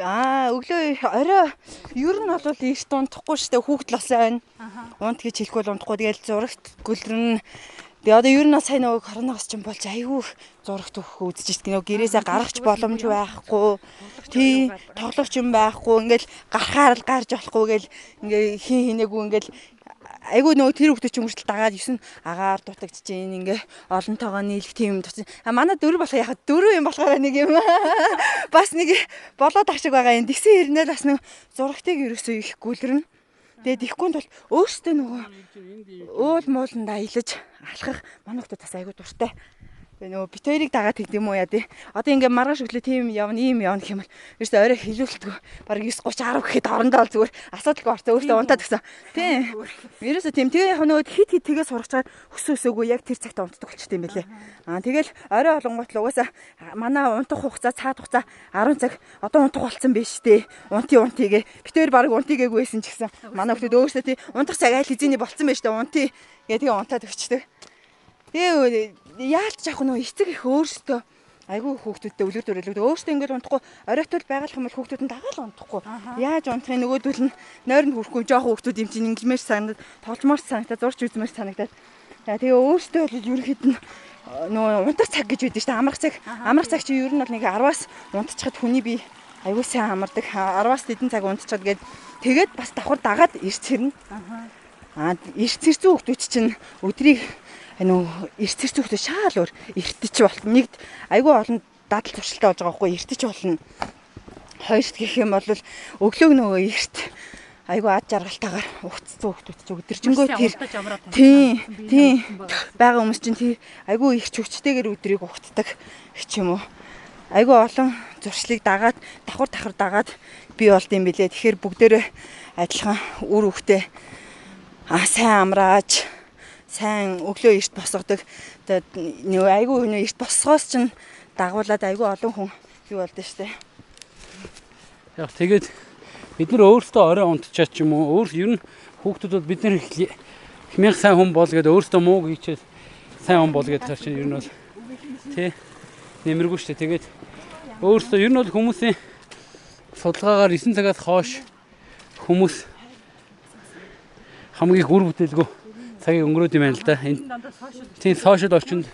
Аа өглөө орой ер нь бол эрт унтахгүй штэ хүүхд л сайн. Унт гэж хэлэхгүй бол унтахгүй тэгэл зурагт гөлрөн Тэгээ одоо ер нь сая нөгөө коронавирус ч юм болж айгүй зурагт өгөх үзэж байгаа. Нөгөө гэрээсээ гарахч боломж байхгүй. Тий, тоглох юм байхгүй. Ингээл гарахаар л гарч болохгүй гэл ингээ хин хинээгүй ингээл айгүй нөгөө тэр хүмүүс ч мөрчл дагаад 9 агаар дутагдж जैन ингээ олонтойгоо нийлэх тийм туцсан. А манай дөрөв болох яхад дөрөв юм болохоор нэг юм. Бас нэг болоод ах шиг байгаа юм. Тэгсэн хэрнээ бас нэг зурагтыг ерөөсөө их гүлэрнэ. Тэгээд ихгүй бол өөртөө нөгөө уул мууланд аялаж алхах манай хүмүүс бас айгүй дуртай. Тэгээ нөгөө бит хоёрыг дагаад тэгдэм үү яа тий. Одоо ингээ маргааш өглөө тийм явна, ийм явна гэх юм бол ерөөсөө орой хилүүлтгүй. Бараг 9 30 10 гэхэд орондоо зүгээр асуудалгүй орцоо өөртөө унтаад гисэн. Тий. Ерөөсөө тийм тэгээ яг нөгөө хит хит тэгээ сургачаар өсөө өсөөгүй яг тэр цагт унтдаг болчтой юм байлээ. Аа тэгэл орой олонгот л угаасаа манай унтах хугацаа цаад хугацаа 10 цаг одоо унтах болсон биш тий. Унти унтигээ бит хоёр бараг унтигээгүй байсан ч гэсэн манай хүмүүс өөрсдөө тий унтах цаг айл хизээний болцсон байж та унти гээ тэгээ унтаад өгчдөг. Тэгээ яалт жаах нөө эцэг их өөрсдөө. Айгүй хүүхдүүдтэй үлгэр дүрэлүүд өөрсдөө ингээд унтахгүй. Оройтол байгалах юм бол хүүхдүүд нь дагаал унтахгүй. Яаж унтахын нөгөөдөл нь нойронд хүрхгүй жоох хүүхдүүд юм чинь ингэмээр санагдаад тогломоор санагдаад зурч үзмээр санагдаад. Тэгээ өөрсдөө бол ерөөхдөө нь нөө унтах цаг гэж байдаг шүү дээ амрах цаг. Амрах цаг чи ер нь бол нэг 10-аас унтчихад хүний бие аюу сайн амардаг 10-аас хэдэн цаг унтчихад гээд тэгээд бас давхар дагаад ирч хэрнэ аа ирч хэрцүү хүмүүс чинь өдрийг нөө эрт цэрцүүхтэй шаал өөр эртч болт нэгд айгүй олон дадал туршилтаа болж байгаа байхгүй эртч болно хоёрт гэх юм бол өглөөг нөгөө эрт айгүй ад жаргалтайгаар угцсан хүмүүс ч өдөржингөө тэр тийм тийм байгаа хүмүүс чинь тий айгүй их чөвчтэйгээр өдрийг угтдаг гэх юм уу. Айгүй олон зуршлыг дагаад давхар давхар дагаад би болд юм билэ тэгэхээр бүгдээрээ адилхан үр хөвгтэй а сайн амрааж сайн өглөө эрт босгодог. Тэгээд нэг айгүй хүн эрт босгоос чинь дагуулад айгүй олон хүн юу болд нь штэ. Яг тэгээд бид нар өөрсдөө орой унтчаа ч юм уу өөр ер нь хүүхдүүд бол бид нар хэмээх сайн хүн бол гэдэг өөрсдөө муу хийчихэл сайн хүн бол гэдэг чинь ер нь бол тий нэмэргүй штэ. Тэгээд өөрсдөө ер нь бол хүмүүсийн судалгаагаар 9 цагаас хойш хүмүүс хамгийн гүр бүтээлгүй цагийг өнгөрөөд юм байна л да. Тийм сошиал орчинд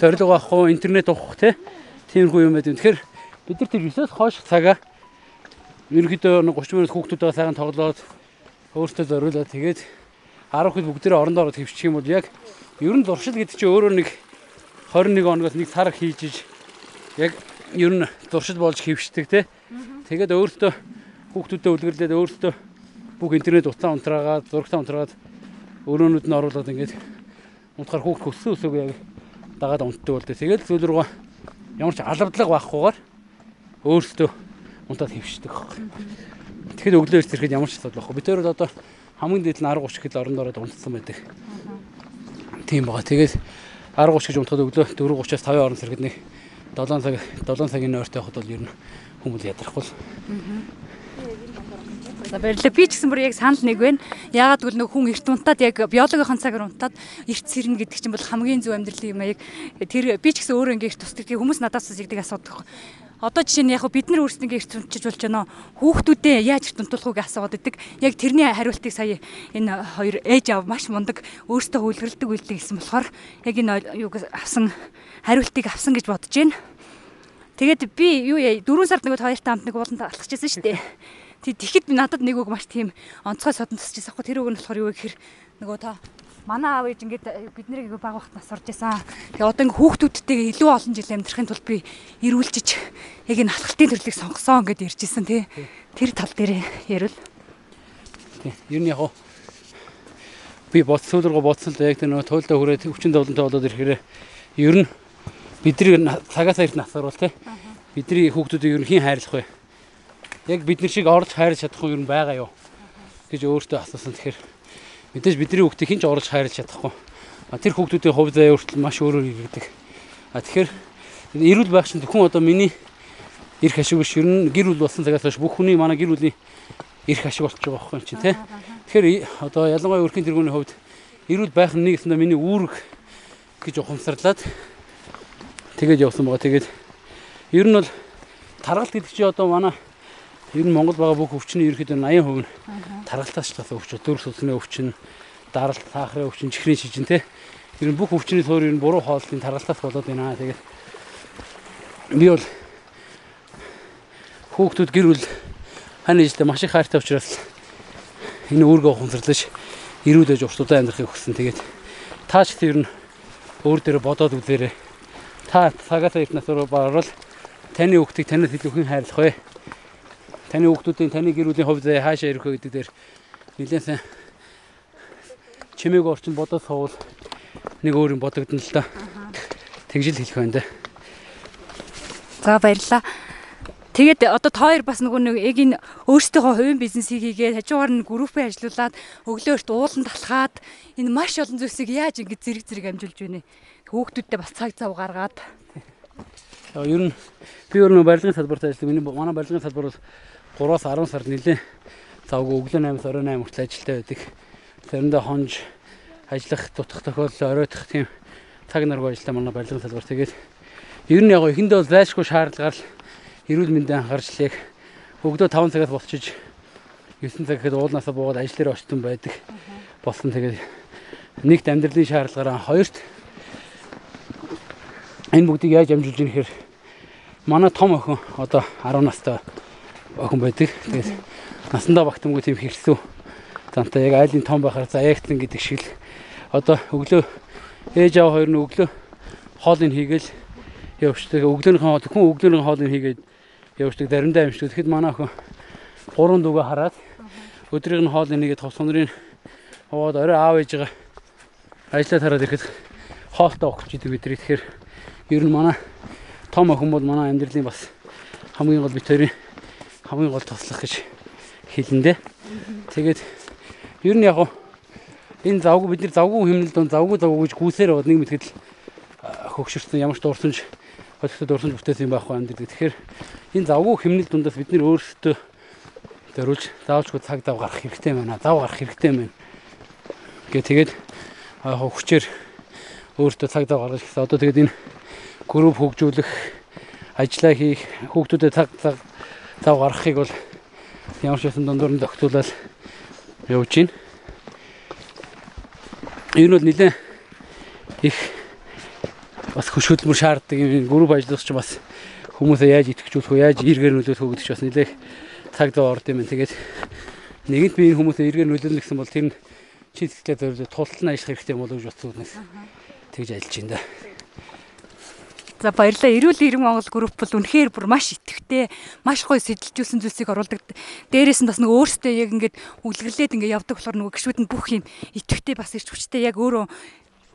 зорилго авах, интернет авах тий. Тиймэрхүү юм байдаг. Тэгэхээр бид нар тэр 9-оос хойш цагаа ерөнхийдөө 30 минут хүүхдүүдээ сайхан тоглоод өөртөө зориулаад тэгээд 10 хэд бүгдээрээ орондоо ороод хөвчих юм бол яг ер нь зуршил гэдэг чинь өөрөө нэг 21 оноос нэг сар хийж иж яг ер нь зуршил болж хөвшдөг тий. Тэгээд өөртөө хүүхдүүдэд үлгэрлээд өөртөө бүх интернет утсаа унтраагаад зурагтаа унтраагаад өрөөнүүд нь оруулаад ингээд унтахаар хүүхд хөссөн өсөөг яг дагаад унтдаг болдог. Тэгээд зүйл рүү ямар ч алавдлага байхгүйгээр өөртөө унтаад хөвшдөг. Тэгэхэд өглөө ирж ирэхэд ямар ч асуудал байхгүй. Бид тэр одоо хамгийн дээд нь 10 30 кг оронд ороод унтсан байдаг. Тийм бага. Тэгээд 10 30 гэж унтахад өглөө 4 30-аас 5 орон сэргэд нэг 7 цаг 7 цагийн ойртой явахад бол ер нь хүмүүс ядрахгүй. За баярлалаа. Би ч гэсэн бүр яг санал нэг байна. Яагаад гэвэл нөх хүн эрт унтаад яг биологийн цагаар унтаад эрт сэрнэ гэдэг чинь бол хамгийн зөв амьдралын юм аа. Яг тэр би ч гэсэн өөрөө ингэ эрт тусдаг. Тэгээ хүмүүс надаас зэгдэг асуудаг. Одоо жишээ нь яг бид нар өөрсдөө эрт унтчих болж байна. Хүүхдүүдээ яаж эрт унтуулах уу гэж асууад байдаг. Яг тэрний хариултыг сая энэ хоёр ээж аав маш мундаг өөрсдөө хөвлөрөлдөг үйлдэл гэсэн болохоор яг энэ юуг авсан хариултыг авсан гэж бодож байна. Тэгээд би юу яа 4 сард нэг хоёртай хамт нэг ууланд алхаж ирсэн шүү дээ. Тэг тэгэхэд би надад нэг үг маш тийм онцгой содон тусчихсан. Яг тэр үг нь болохоор юу гэхээр нөгөө та манай аав ээж ингээд бид нарыг баг багт нас орж исэн. Тэгээ одоо ингээд хүүхдүүдтэйгээ илүү олон жил амьдрахын тулд би эрүүлжиж яг энэ алхалтын төрлийг сонгосон гэдээ ярьж исэн тий. Тэр тал дээр ярил. Тий. Ер нь яг би бодсон руу бодсон л яг тэр нөгөө туйлдаа хүрээд өвчин довлонтой болоод ирэхээр ер нь бидний цагаас эрт насаар бол тий. Бидний хүүхдүүдийг ер нь хийн хайрлах вэ? Яг бид нар шиг орж хайрлаж чадахгүй юм байгаа юу гэж өөртөө асуусан. Тэгэхээр мэдээж бидний хүүхдийг хинч орж хайрлаж чадахгүй. Тэр хүүхдүүдийн хувь заяа өөртөл маш өөрөөр иргэдэг. А тэгэхээр Эрүүл байх чинь зөвхөн одоо миний эрх ашиг биш. Ер нь гэр бүл болсон цагаас хойш бүх хүний манай гэр бүлийн эрх ашиг болчих жоох байхгүй чинь тий. Тэгэхээр одоо ялангуяа өрхийн тэргүүний хувьд эрүүл байх нь нэг гэсэндээ миний үүрэг гэж ухамсарлаад тэгээд явсан байгаа. Тэгээд ер нь бол таргалт гэдэг чи одоо манай ер нь Монгол байгаа бүх өвчний ерөөхдөө 80% нь таргалтаас шалтгаалсан өвчин, дөрв сүлсний өвчин, даралт, таахрын өвчин, чихрийн шижин те. Ер нь бүх өвчний туур ер нь буруу хооллолтын таргалтаас болоод байна. Тэгээд би бол хүүхдүүд гэр бүл хань ижлээ маш их хайртай учраас энэ үүргээ ухамсарлаж ирүүлж уртудаа амьдрахыг хүссэн. Тэгээд таач тэр нь өөр дээр бодоод үзээрэй. Та цагаас ирнээс рүү барвал таны хүүхдийг танаас илүү хэн хайрлах вэ? Таны хүүхдүүдийн таны гэр бүлийн хувьд хаашаа ирэх вэ гэдэг дээр нэлээд сайн чимээг орчин бодож суувал нэг өөр юм бодогдно л да. Тэгжил хэлэх байна да. За баярлалаа. Тэгээд одоо та хоёр бас нөгөө нэг яг энэ өөрсдийнхөө хувийн бизнесийг хийгээд хажуугаар нь группээ ажилуулад өглөөрт уулан талхаад энэ маш олон зүйлсийг яаж ингэ зэрэг зэрэг амжуулж байна. Хүүхдүүдтэй бас цаг зав гаргаад. Ер нь би өөр нөө барилгын салбарт ажилладаг. Миний манай барилгын салбар бол 3-аас 10 сар нэлээ завгүй өглөө 8-аас оройн 8 хүртэл ажилтаа байдаг. Заримдаа хонж ажиллах дутах тохиолдол оройтох тийм цаг наргүй ажиллаа манай барилгын салбар. Тэгээд ер нь яг ихэндээ бол зайлшгүй шаардлагаар эрүүл мэндийн анхаарчлыг өглөө 5 цагаас болчиж 9 цаг гэхэд уулнаасаа буугаад ажил дээр очтон байдаг. Болсон тэгээд нэгт амьдралын шаардлагаараа хоёрт энэ бүгдийг яаж амжуулж ирэх хэрэг манай том охин одоо 10 настай охин байдаг. Тэгээд насандаа багтамгүй тийм хэрсүү зантай яг айлын том байхаар заяагтан гэдэг шиг л одоо өглөө ээж аав хоёр нь өглөө хоолыг хийгээл явждаг. Өглөөнийхөө хоол хүн өглөөнийхөө хоолыг хийгээд явждаг. Заримдаа амждаг. Тэгэхэд манай охин гурван дүүгээ хараад өдрийн нь хоолыг нэгээд тос сонрын хаваад орой аав ээжигээ ажиллаад хараад ирэхэд хоолтой огч идэг бидний. Тэгэхээр ер нь манай том охин бол манай амьдралын бас хамгийн гол бит хоёрын хамгийн гол туслах гэж хэлэндээ. Тэгээд ер нь яг энэ завгүй бид нар завгүй хэмнэлд он завгүй завгүй гэж гүсээр бод нэг мэтгэл хөгшөрсөн ямар ч дурсамж холигтой дурсамж бүтээсэн юм байхгүй амьдрал. Тэгэхээр энэ завгүй хэмнэл дундаас бид нар өөрсдөө зориулж заавчгүй цаг зав гарах хэрэгтэй байна. Зав гарах хэрэгтэй байна. Гэ тэгээд хөгчээр өөртөө цаг зав гаргаж гэсэн. Одоо тэгээд энэ групп хөгжүүлэх ажиллаа хийх хүүхдүүдэд цаг цаг зав гаргахыг бол ямар ч байсан дундуур нь тогтуулаад явж байна. Энэ бол нэлээ их бас хөш хөдөлмөр шаарддаг юм групп ажиллах ч бас хүмүүсээ яаж итгэжүүлэх вэ, яаж эргээр нөлөөлөх вэ гэдэг ч бас нэлээ цаг зав орд юм. Тэгээд нэгэнт би энэ хүмүүсээ эргээр нөлөөлнө гэсэн бол тэр нь чи сэтгэлээ зориулж тултал нь ажиллах хэрэгтэй юм болов уу гэж бодсоонаас тэгж ажиллаж байна да. За баярлалаа. Эрүүл иргэн Монгол групп бол үнэхээр бүр маш итгэвтэй, маш гоё сэтэлжүүлсэн зүйлсийг оруулдаг. Дээрээс нь бас нэг өөртөө яг ингээд үлгэрлээд ингээд явдаг болохоор нөгөө гişүүд нь бүх юм итгэвтэй бас ирч хүчтэй яг өөрөө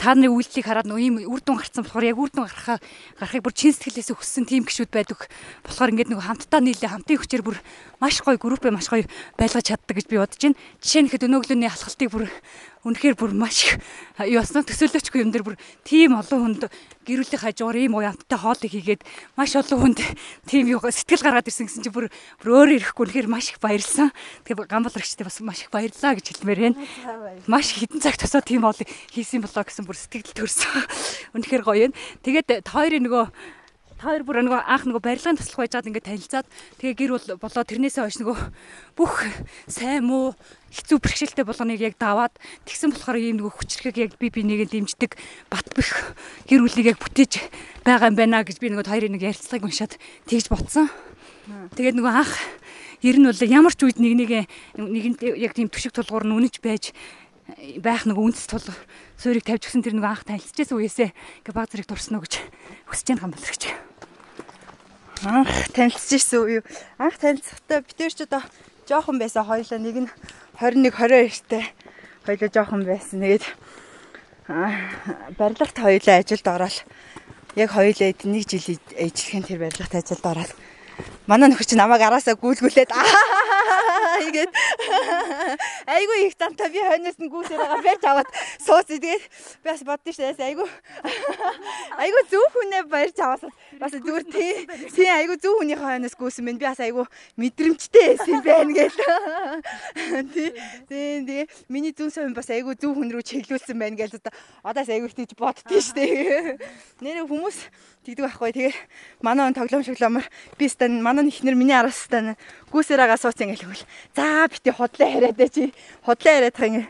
та нарын үйлдэлийг хараад нөгөө ийм үр дүн гарцсан болохоор яг үр дүн гарахаа гарахыг бүр чин сэтгэлээс хүссэн тим гişүүд байдаг. Болохоор ингээд нөгөө хамтдаа нийлээ хамтын хүчээр бүр маш гоё группээ маш гоё байлгаж чаддаг гэж би бодож байна. Жишээ нь хэд өнөөглөөний халахалтыг бүр үнэхээр бүр маш их яснаа төсөөлөөчгүй юм дээр бүр тийм олон хүнд гэрүүлийн хажуугаар ийм уянттай хоолыг хийгээд маш олон хүнд тийм юу сэтгэл гаргаад ирсэн гэсэн чи бүр бүр өөр ирэхгүй үнэхээр маш их баярлсан. Тэгээ гамбалрагчтай бас маш их баярлаа гэж хэлмээр байна. Маш хідэн цаг тосоо тийм хоолыг хийсэн болоо гэсэн бүр сэтгэл төрсөн. Үнэхээр гоё юм. Тэгээд хоёрын нөгөө та хоёр бүр нөгөө анх нөгөө барилгын туслах байжгаад ингээд танилцаад тэгээ гэр бол болоо тэрнээсээ хойш нөгөө бүх сайн муу хэцүү бэрхшээлтэй болгоныг яг даваад тэгсэн болохоор ийм нөгөө хүчрхэг яг би бинийгээ дэмждэг бат бэх гэр бүлийг яг бүтээж байгаа юм байна гэж би нөгөө хоёрын нэг ярилцлагыг уншаад тэгж бодсон. Тэгээд нөгөө анх ер нь бол ямар ч үед нэг нэг нэгэнд яг тийм төшиг тулгуур нь үнэж байж байх нэг үндэс тул суурийг тавьж гисэн тэр нэг анх танилцчихсан үеэсээ ингээ баг зэрэг дурсан уу гэж хүсэж байгаа юм боловч. Анх танилцчихсан уу юу? Анх танилцахдаа бид ч одоо жоохон байсан хоёлаа нэг нь 21 22-тэй хоёлаа жоохон байсан. Тэгээд барилгат хоёлаа ажилд ороод яг хоёлаа нэг жил ээжлэхэн тэр барилгат ажилд ороод манай нөхөр чи намайг араасаа гүйлгүүлээд аа игээд Айгу их зантаа би хойноос нь гүйсээр байгаа барьж аваад сууцээ. Тэгээд би бас боддоо шээс айгу. Айгу зөв хүнээ барьж аваад бас зүгээр тий. Тий айгу зөв хүний хойноос гүйсэн мэн би бас айгу мэдрэмжтэй байсан байна гээл. Тий. Тий миний зүн совин бас айгу зөв хүн рүү чиглүүлсэн байна гээл одоо одоос айгу тийж боддөө штэ. Нэрээ хүмүүс тэгдэг байхгүй. Тэгээ манай он тоглоом шоглоомор би стан манай ихнэр миний араас стан гүйсээр байгаа сууц ингээл хөвөл. За бити хотлоо яриад чи. Хотлоо байгаа ингээ.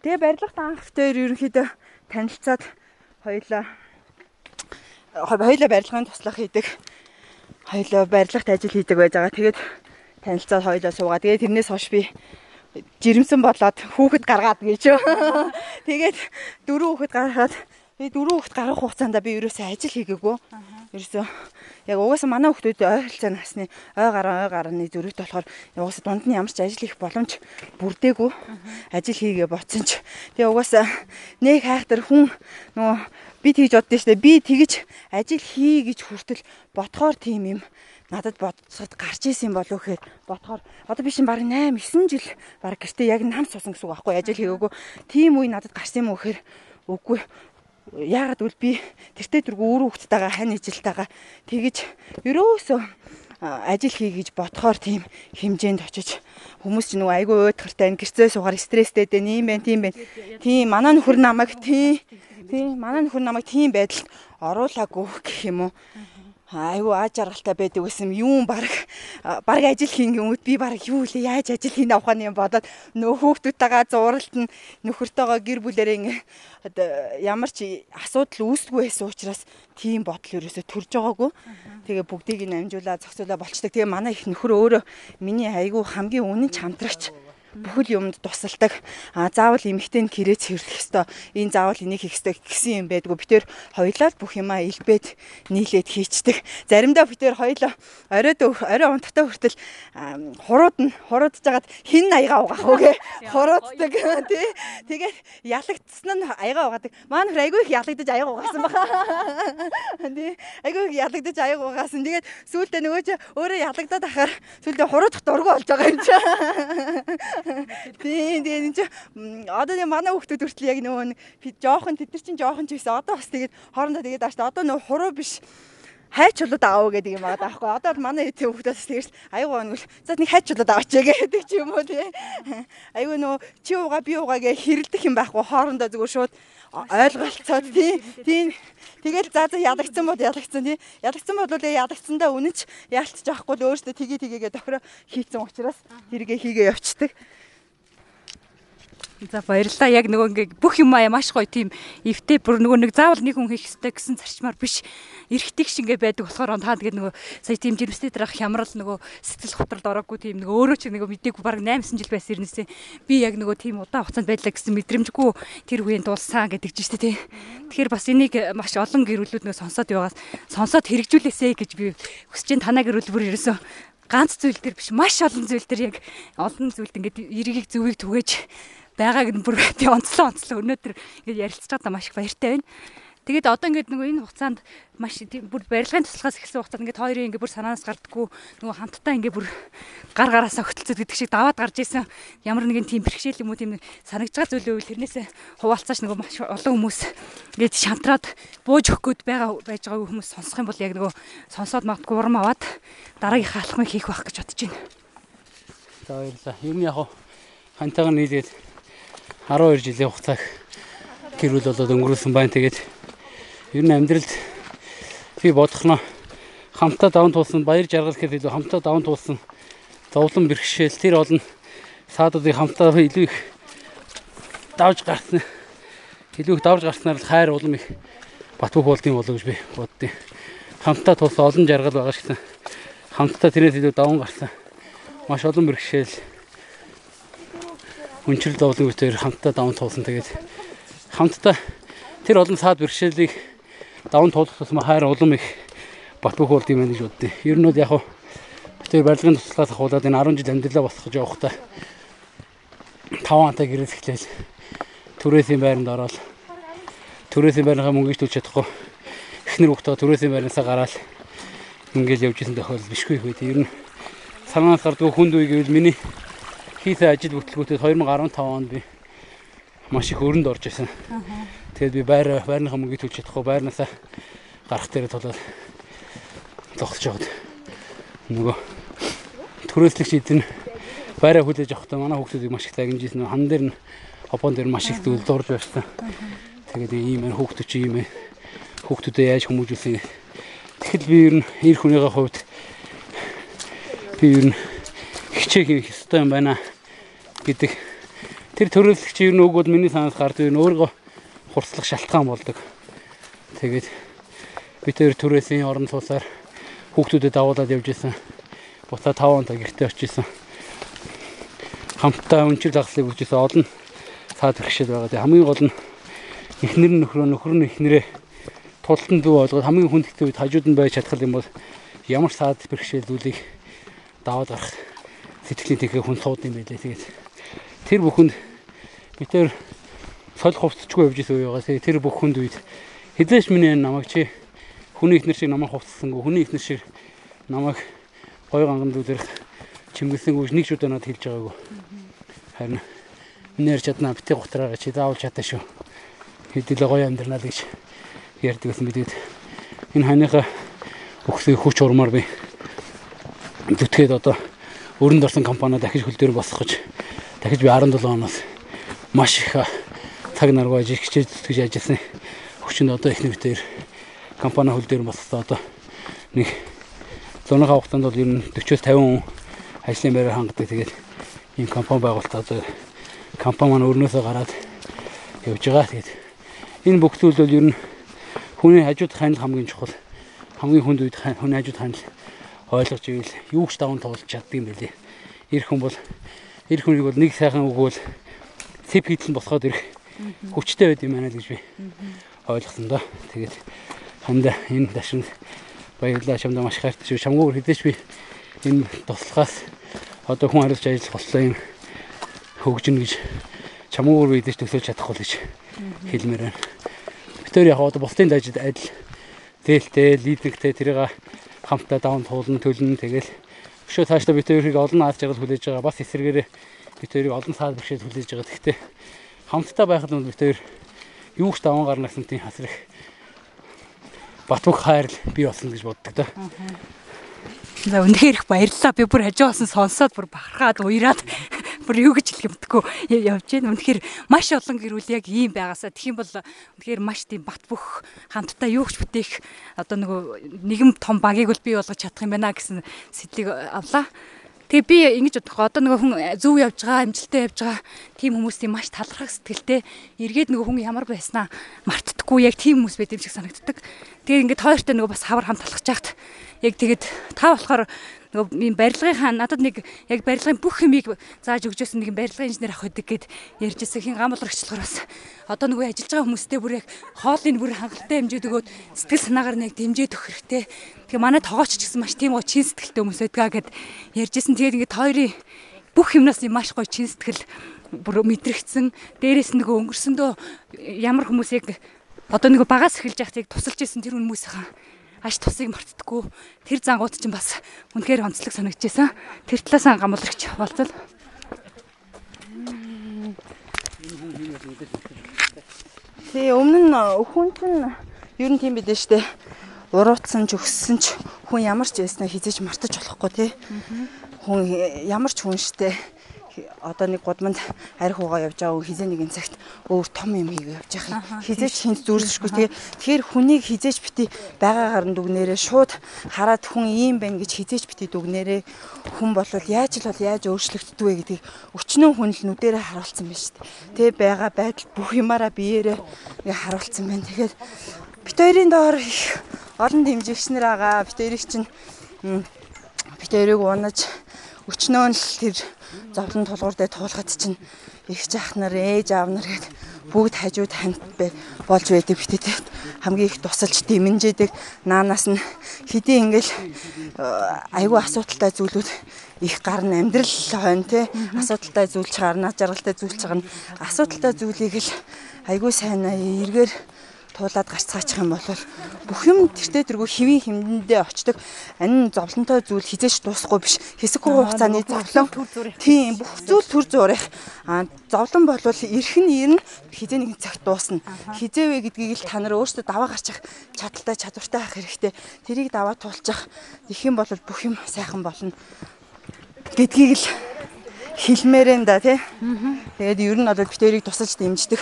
Тэгээ барилгат анх дээр ерөнхийдөө танилцаад хоёлаа хоёлаа барилгын туслах хийдэг. Хоёлаа барилгат ажил хийдэг байж байгаа. Тэгээд танилцаад хоёлаа суугаа. Тэгээд тэрнээс хойш би жирэмсэн болоод хүүхэд гаргаад гэж. Тэгээд дөрөв хүүхэд гаргаад би дөрөв хүүхэд гарах хугацаанд би ерөөсөө ажил хийгээгүй. Ерөөсөө яг угаасаа манай хүүхдүүд ойролцоо насны ой гараа ой гарааны зөрүүт болохоор угаасаа дунд нь ямар ч ажил хийх боломж бүрдээгүй. Ажил хийгээ боцсон ч. Тэгээ угаасаа нэг хайхтар хүн нөгөө би тэгж боддоо штэ. Би тэгж ажил хий гэж хүртэл ботхоор тийм юм. Надад бодсод гарч исэн болов гэхээр ботхоор одоо би шин баг 8 9 жил баг гэртээ яг нам суусан гэсэн үг байхгүй ажил хийгээгүй. Тийм үе надад гарсан юм уу гэхээр үгүй яагаад гэвэл би тэртээ тэргүй өөрөө хүүхдтэйгээ хань ижилтэйгээ тэгэж ерөөсөө ажил хий гэж бодохоор тийм хэмжээнд очиж хүмүүс ч нөгөө айгүй уйдгартай гэрцээ суугаар стресстэй дээ юм байна тийм байна тийм манай нөхөр намайг тийм тийм манай нөхөр намайг тийм байдалд оруулаагүй гэх юм уу айгүй ааж аргалтай байдаг гэсэн юм баг баг ажил хийн гэмүүд би баг юу лээ яаж ажил хийн авах нь юм бодоод нөө хүүхдүүдтэйгээ зуралт нь нөхөртөөгөө гэр бүлэрээ ямар ч асуудал үүсдэггүй байсан учраас тийм бодол ерөөсө төрж байгаагүй. Тэгээ бүгдийг нь амжуулаа зохицуулаа болчдаг. Тэгээ манай их нөхөр өөрөө миний айгүй хамгийн үнэн чамдрагч бүхэл юмд тусалдаг. А заавал эмэгтэй нь гэрээ цэвэрлэх ёстой. Энэ заавал энийг хийх ёстой гэсэн юм байдгүй. Битээр хоёлаа бүх юмаа илбээд нийлээд хийчдэг. Заримдаа битээр хоёлаа оройд орой унтахтаа хүртэл хурууд нь хуруудж жагаад хин аяга угаах үгээ хурууддаг тий. Тэгээд ялагдсан нь аяга угаадаг. Маань хөр айгүй их ялагдаж аяга угаасан баха. Тий. Айгүй их ялагдаж аяга угаасан. Тэгээд сүүлдээ нөгөө чи өөрөө ялагдаад ахаар сүүлдээ хуруудах дургу болж байгаа юм чи. Тийм тийм энэ чи одоо нэг манай хүүхдүүд хүртэл яг нөгөө жоохон тэд нар чинь жоохон ч байсан. Одоо бас тэгээд хоорондоо тэгээд ааш одоо нөгөө хуруу биш хайч чулууд аав гэдэг юм байгаа даахгүй. Одоо бол манай эти хүүхдээс тэгэрс аюу гонвол за нэг хайч чулууд аваач гэдэг ч юм уу тий. Аюу нөө чи ууга би ууга гэ хэрэлдэх юм байхгүй хоорондоо зүгээр шууд ойлголцоод тий. Тийм тэгэл за за ядагцсан бол ядагцсан тий. Ядагцсан бол ядагцсандаа үнэнч яалтчих байхгүй л өөрөөсөө тгий тгийгээ тохиро хийцэн учраас тэргээ хийгээ явцдаг. За баярлалаа. Яг нөгөө ингээ бүх юм аа маш гоё тийм эвтэй бүр нөгөө нэг заавал нэг хүн хийх ёстой гэсэн зарчмаар биш. Эргэдэг шингээ байдаг болохоор та тэгээд нөгөө сая тийм жирэмстэй дараах хямрал нөгөө сэтгэл готролд ороогүй тийм нөгөө өөрөө ч нөгөө мдэггүй баг 8 жил байсан ирнэсээ би яг нөгөө тийм удаан хугацаанд байдлаа гэсэн мэдрэмжгүй тэр үеийн дуулсан гэдэг чинь шүү дээ. Тэгэхээр бас энийг маш олон гэрүүлүүд нөгөө сонсоод яваас сонсоод хэрэгжүүлээсэй гэж би хүсэж чинь танаа гэрүүл бүр ерөөсөө ганц зүйл төр биш маш олон зүйл төр яг олон зүйлд ингээд эргийг зөвийг түгээж байгааг нь бүр тий онцлоо онцлоо өнөөдөр ингээд ярилцж байгаа маш их баяртай байна. Тэгээд одоо ингээд нөгөө энэ хугацаанд маш бүр барилгын туслахаас эхэлсэн хугацаанд ингээд хоёрын ингээд бүр санаанаас гардггүй нөгөө хамтдаа ингээд бүр гар гараасаа хөтөлцөд гэдэг шиг даваад гарч исэн ямар нэгэн тийм бэрхшээл юм уу тийм санагдж байгаа зүйл үйл тэрнээсээ хуваалцааш нөгөө маш олон хүмүүс ингээд шантраад бууж өгөхөд байгаа байж байгаа хүмүүс сонсох юм бол яг нөгөө сонсоод магадгүй урам аваад дараагийнхаа алхмыг хийх байх гэж бодож байна. За баярлалаа. Ер нь яг хантайгаар нийлээд 12 жилийн хугацааг гэрүүл болоод өнгөрүүлсэн байна. Тэгээд ер нь амьдралд би бодох нь хамтаа даван туулсан баяр жаргал гэхэд илүү хамтаа даван туулсан зовлон бэрхшээл тэр олон саадуудыг хамтаа илүү их давж гарсан. Илүү их давж гарснаар л хайр улам их бат бөх болдсон болов гэж би боддیں۔ Хамтаа тулсан олон жаргал байгаа шиг хамтаа тэрнээс илүү даван гарсан. Маш олон бэрхшээл өнчрөл зовлон бүтээр хамтдаа даван туулсан. Тэгээд хамтдаа тэр олон саад бэрхшээлийг даван туулах тусмаа хайр улам их бат бөх болд юм байна гэж боддیں۔ Ер нь бол яг хөө тэр барилгын туслахаас ахуулаад энэ 10 жил амьдралаа босгож явахдаа 5 антай гэрээс эхлээл түрээсийн байранд ороод түрээсийн байрныхаа мөнгөж төлж чадахгүй эхнэр хүүхдээ түрээсийн байрнаасаа гараад ингээл явж исэн тохиолдол бишгүй хөө. Ер нь санаанаас гардгүй хүнд үе гэвэл миний хийсэн ажил бүтлгүүтэд 2015 онд би маш их өрөнд орж исэн. Тэгээд би байр байрныхаа мөнгөийг төлж чадахгүй байрнаасаа гарах дээр тулаад зогсож байгаад нөгөө төрөөслөгч эдэн байраа хүлээж авахдаа манай хүүхдүүдийг маш их дагнажсэн. Хан дээр нь хопон дээр маш их зүйл дурж байсан. Тэгээд ийм энэ хүүхдүүд чи ийм. Хүүхдүүдэд яаж хүмүүжүүлсэн. Тэгэхэд би ер нь эр хүнийхээ хувьд би ер нь хичээх хийх ёстой юм байна гэдэг тэр төрөлөгч ер нь үг бол миний санаас гардаг ер нь өөрөө хурцлах шалтгаан болдог. Тэгээд би тэр түрээсийн орон сууцаар хүүхдүүдэд давуулаад явж исэн. Буцаа 5 он гэртээ очиж исэн. Хамтдаа өнчил загалыг үзсэн олон цаад бэрхшээл байгаа. Тэгээ хамгийн гол нь эхнэр нь нөхрөө нөхөр нь эхнэрээ тултан дүү ойлгоод хамгийн хүндэгтэй үед хажууд нь байж чадхал юм бол ямар цаад бэрхшээлүүдийг даваад гарах сэтгэлийн тэхээ хүн сууд юм байлээ. Тэгээд тэр бүхэнд бид тэр сол хувцсчгүй явж исэн үе байгаа. Тэр бүх хүнд үед хизээш миний намайг чи хүний ихнэр шиг намайг хувцсангүй хүний ихнэр шиг намайг гой ганган дүүлэрх чимгэлсэнгүй нэг ч удаа надад хэлж байгаагүй. Харин миний ярьж чадна битгий готроо чи заавал чадаа шүү. Хэдэл гоё амьдрнаа л гэж ярьдаг гэсэн бидэд энэ ханыхаа өгсөн хүч урмаар би зүтгээд одоо өрөнд орсон компани дахиж хөл дээр босох гэж дахиж би 17 оноос маш их цаг наргүй ажил хичээж зүтгэж ажилласан. Хүчинд одоо ихний битээр компани хөл дээр болсоо одоо нэг зуныхаа хугацаанд бол ер нь 40-50 хүн ажлын байраар хангадаг. Тэгээд ийм компани байгуулалтаа одоо компани маань өрнөөсөө гараад явж байгаа. Тэгээд энэ бүх зүйл бол ер нь хүний хажууд ханил хамгийн чухал. Хамгийн хүнд үед хүний хажууд ханил ойлгож ивэл юу ч даван тоглож чаддаг юм байлээ. Ир хүн бол ир хүнийг бол нэг сайхан үг бол цэп хийдэл босгоод ирэх хүчтэй байд юм байна л гэж би ойлгосон доо. Тэгээд ханда энэ дашин баярлалаа чамд маш хайртай шүү. Чамгүйгээр хэдэж би энэ туслахаас одоо хүн хариулж ажиллах боллоо юм хөгжин гэж чамгүйгээр би хэдэж төсөөлж чадахгүй гэж хэлмээр байна. Бид төр яг одоо бусдын дажид адил зээлтэй, лидергтэй тэрийг хамтдаа даван туулна, төлнө тэгэл өшөө цаашдаа бид хоёрыг олон аз жаргал хүлээж байгаа. Бас эсэргээрээ бид хоёрыг олон саад бэрхшээл хүлээж байгаа. Гэхдээ хамтдаа байхад нь бид хоёр юу ч даван гарна гэсэн тийм хасрах Батбүх хайрл би болсон гэж боддог да. За үнэхээр их баярлалаа. Би бүр хажуу болсон сонсоод бүр бахархаад уяраад бүр юу гэж хэлэх юмдггүй явж байна. Үнэхээр маш олон гэр бүл яг ийм байгаасаа тэгэх юм бол үнэхээр маш тийм бат бөх хамтдаа юу ч бүтээх одоо нөгөө нэгэн том багийг бол бий болгож чадах юм байна гэсэн сэтлийг авлаа. Тэгээ би ингэж бодох. Одоо нөгөө хүн зөв явж байгаа, амжилттай явж байгаа тийм хүмүүсийн маш талархах сэтгэлтэй эргээд нөгөө хүн ямар байснаа мартдаггүй яг тийм хүмүүс байд юм шиг санагддаг. Тэгээ ингээд хоёртой нөгөө бас хавар хамт талхаж яхад яг тэгээд та болохоор нөгөө ийм барилгынхаа надад нэг яг барилгын бүх хэмийг зааж өгчөөсөн нэг барилгын инженер ах өгдөг гэд ярьж ирсэн хин гам болгочлохоор бас одоо нөгөө ажиллаж байгаа хүмүүстэй бүр яг хоолыг бүр хангалттай хэмжээд өгөөд сэтгэл санаагаар нэг дэмжиж өгөх хэрэгтэй. Тэгээ манай тоогооч ч гэсэн маш тийм гоо чин сэтгэлтэй хүмүүс байдгаа гэд ярьж ирсэн. Тэгээд ингээд хоёрын бүх юмнаас маш гоё чин сэтгэл бүр мэдрэгдсэн. Дээрээс нөгөө өнгөрсөндөө ямар хүмүүсийг одоо нөгөө багаас эхэлж яхад яг тусалж исэн тэр хүмүүсийн аш тусыг мартдаггүй. Тэр зангууд чинь бас үнэхээр онцлог санагдчихсан. Тэр талаас гамбалрагч болцол. Тэгээ өмнө нь хүн чинь ер нь тийм бидээ штэ. Урууцсан ч өссөн ч хүн ямар ч байснаа хизээж мартаж болохгүй тий. Хүн ямар ч хүн штэ одоо нэг гудамд арх угаа явж байгаа хизээ нэгэн цагт өөр том юм хийгээ явж байгаа. Хизээч хинт зүүрлэшгүй тэгээ тэгэхээр хүнийг хизээч бити байгаагаар нь дүгнээрээ шууд хараад хүн ийм байна гэж хизээч бити дүгнээрээ хүн болвол яаж л бол яаж өөрчлөгддөг вэ гэдгийг өчнөө хүн л нүдэрээ харуулсан байна шүү дээ. Тэгээ байгаа байдал бүх юмараа биеэрээ харуулсан байна. Тэгэхээр бит хоёрын доор их олон дэмжигчнэр байгаа. Бит хоёрыг чинь бит хоёрыг унаж өчнөө л тэр зовлон тулгуур дээр туулахад чинь их жах нар ээж аав нар гээд бүгд хажууд хамт бай болж байдаг битээ хамгийн их тусалж дэмэнжээдэг наанаас нь хэдий ингээл айгүй асуудалтай зүйлүүд их гарна амьдрал хойно те. Асуудалтай зүйлч гарна жаргалтай зүйлч гарна. Асуудалтай зүйлийг л айгүй сайн эргээр туулаад гарцгаачих юм бол бүх юм тэртээ тэргүй хэвийн хэмдэндээ очдог. Ань зовлонтой зүйл хизээч дуусахгүй биш. Хэсэггүй хугацааны зовлон. Тийм бүх зүйл төр зурих. А зовлон бол эрх нь ирнэ хизээ нэгэн цагт дуусна. Хизээвэ гэдгийг л та нар өөрсдөө даваа гарчих чадaltaй чадвартай байх хэрэгтэй. Тэрийг даваа туулчих. Их юм бол бүх юм сайхан болно гэдгийг л хэлмээрэн да тий. Тэгээд ер нь бол битэрийг тусалж дэмждэг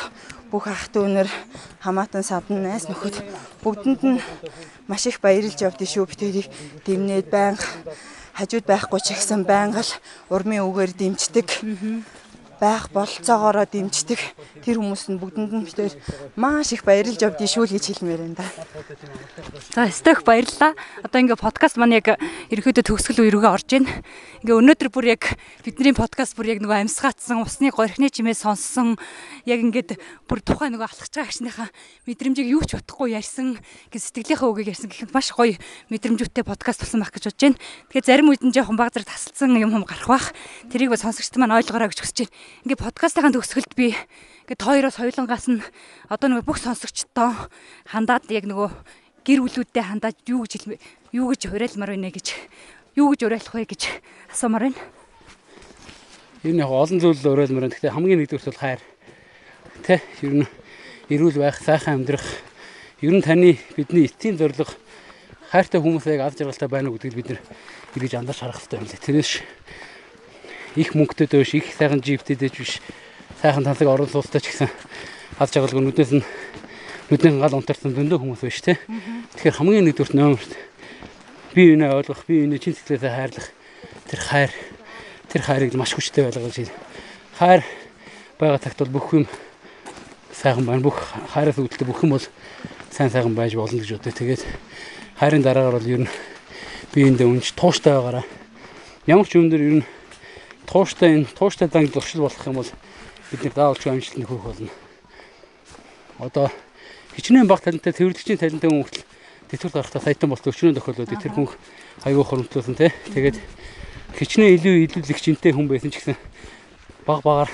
бүх ах дүүнэр хамаатан садан найс нөхөд бүгдэнд нь маш их баярлж явдсан шүү. Битэрийг дэмнээд байнга хажууд байхгүй ч гэсэн байнга л урмын үгээр дэмждэг байх болцоогоороо дэмждэг тэр хүмүүс нь бүгдэнд нь битээр маш их баярлж явдгийг шүү л гэж хэлмээр байна да. За стök баярлалаа. Одоо ингээ подкаст маань яг ерөөдөө төгсгөл үе рүүгээ орж байна. Ингээ өнөөдөр бүр яг бидний подкаст бүр яг нөгөө амьсгаатсан усны горхны чимээ сонссон яг ингээд бүр тухайн нөгөө алхаж байгаа агшныхаа мэдрэмжийг юу ч бодохгүй ярьсан гэ сэтгэлийнхаа үгийг ярьсан гэхэд маш гоё мэдрэмжүүтэй подкаст болсон байх гэж бодож байна. Тэгэхээр зарим үед нь жоохон баг зэрэг тасалсан юм юм гарах бах. Тэрийг ба сонсогчд маань ойлгоорой гэж хүсэж байна ингээ подкастын төгсгөлд би ингээ хоёроос хоёулангаас нь одоо нөгөө бүх сонсогчдоо хандаад яг нөгөө гэр бүлүүдтэй хандаад юу гэж юу гэж уриалмаар байна гэж юу гэж уриалах вэ гэж асуумаар байна. Энэ яг олон зүйл уриалмаар байна. Гэхдээ хамгийн нэгдүгürt бол хайр. Тэ ер нь эрүүл байх, сайхан амьдрах ер нь таны бидний эцсийн зорилго хайртай хүмүүсийг алж жаргалтай байна уу гэдгийг бид нэр эргэж андарч харах хэрэгтэй юм лээ. Тэрээс их мөнгөтэй дэвш их сайхан джиптэй дэвш биш сайхан тансаг орон сууцтай ч гэсэн аз жаргалгүй нүднээс нь нүдний гал унтарсан дөндөө хүмүүс биш те. Тэгэхээр хамгийн нэгдүгürt номерт би энэ ойлгох, би энэ чин сэтгэлээсээ хайрлах тэр хайр тэр хайрыг маш хүчтэй байлгаж байна. Хайр байгаа цагт бол бүх юм сайхан байна. Бүх хайраас үүдэлтэй бүх юм бол сайн сайхан байж болно гэж бодъё. Тэгээд хайрын дараагаар бол ер нь би эндээ үнж тууштай байгаараа ямар ч юм дээр ер нь тууштай энэ тууштай занг зуршил болох юм бол бид нэр даавалч амжилтанд хүрэх болно. Одоо хичнээн баг талантай тэрвэрлэгчийн талантай хүн хүртэл тэтгэл гарахтаа саятан болт өчнөө тохиолдод тэр хүн аягүй хоромтлуулсан тий. Тэгээд хичнээн илүү илүүлэгчтэй хүн байсан ч гэсэн баг багаар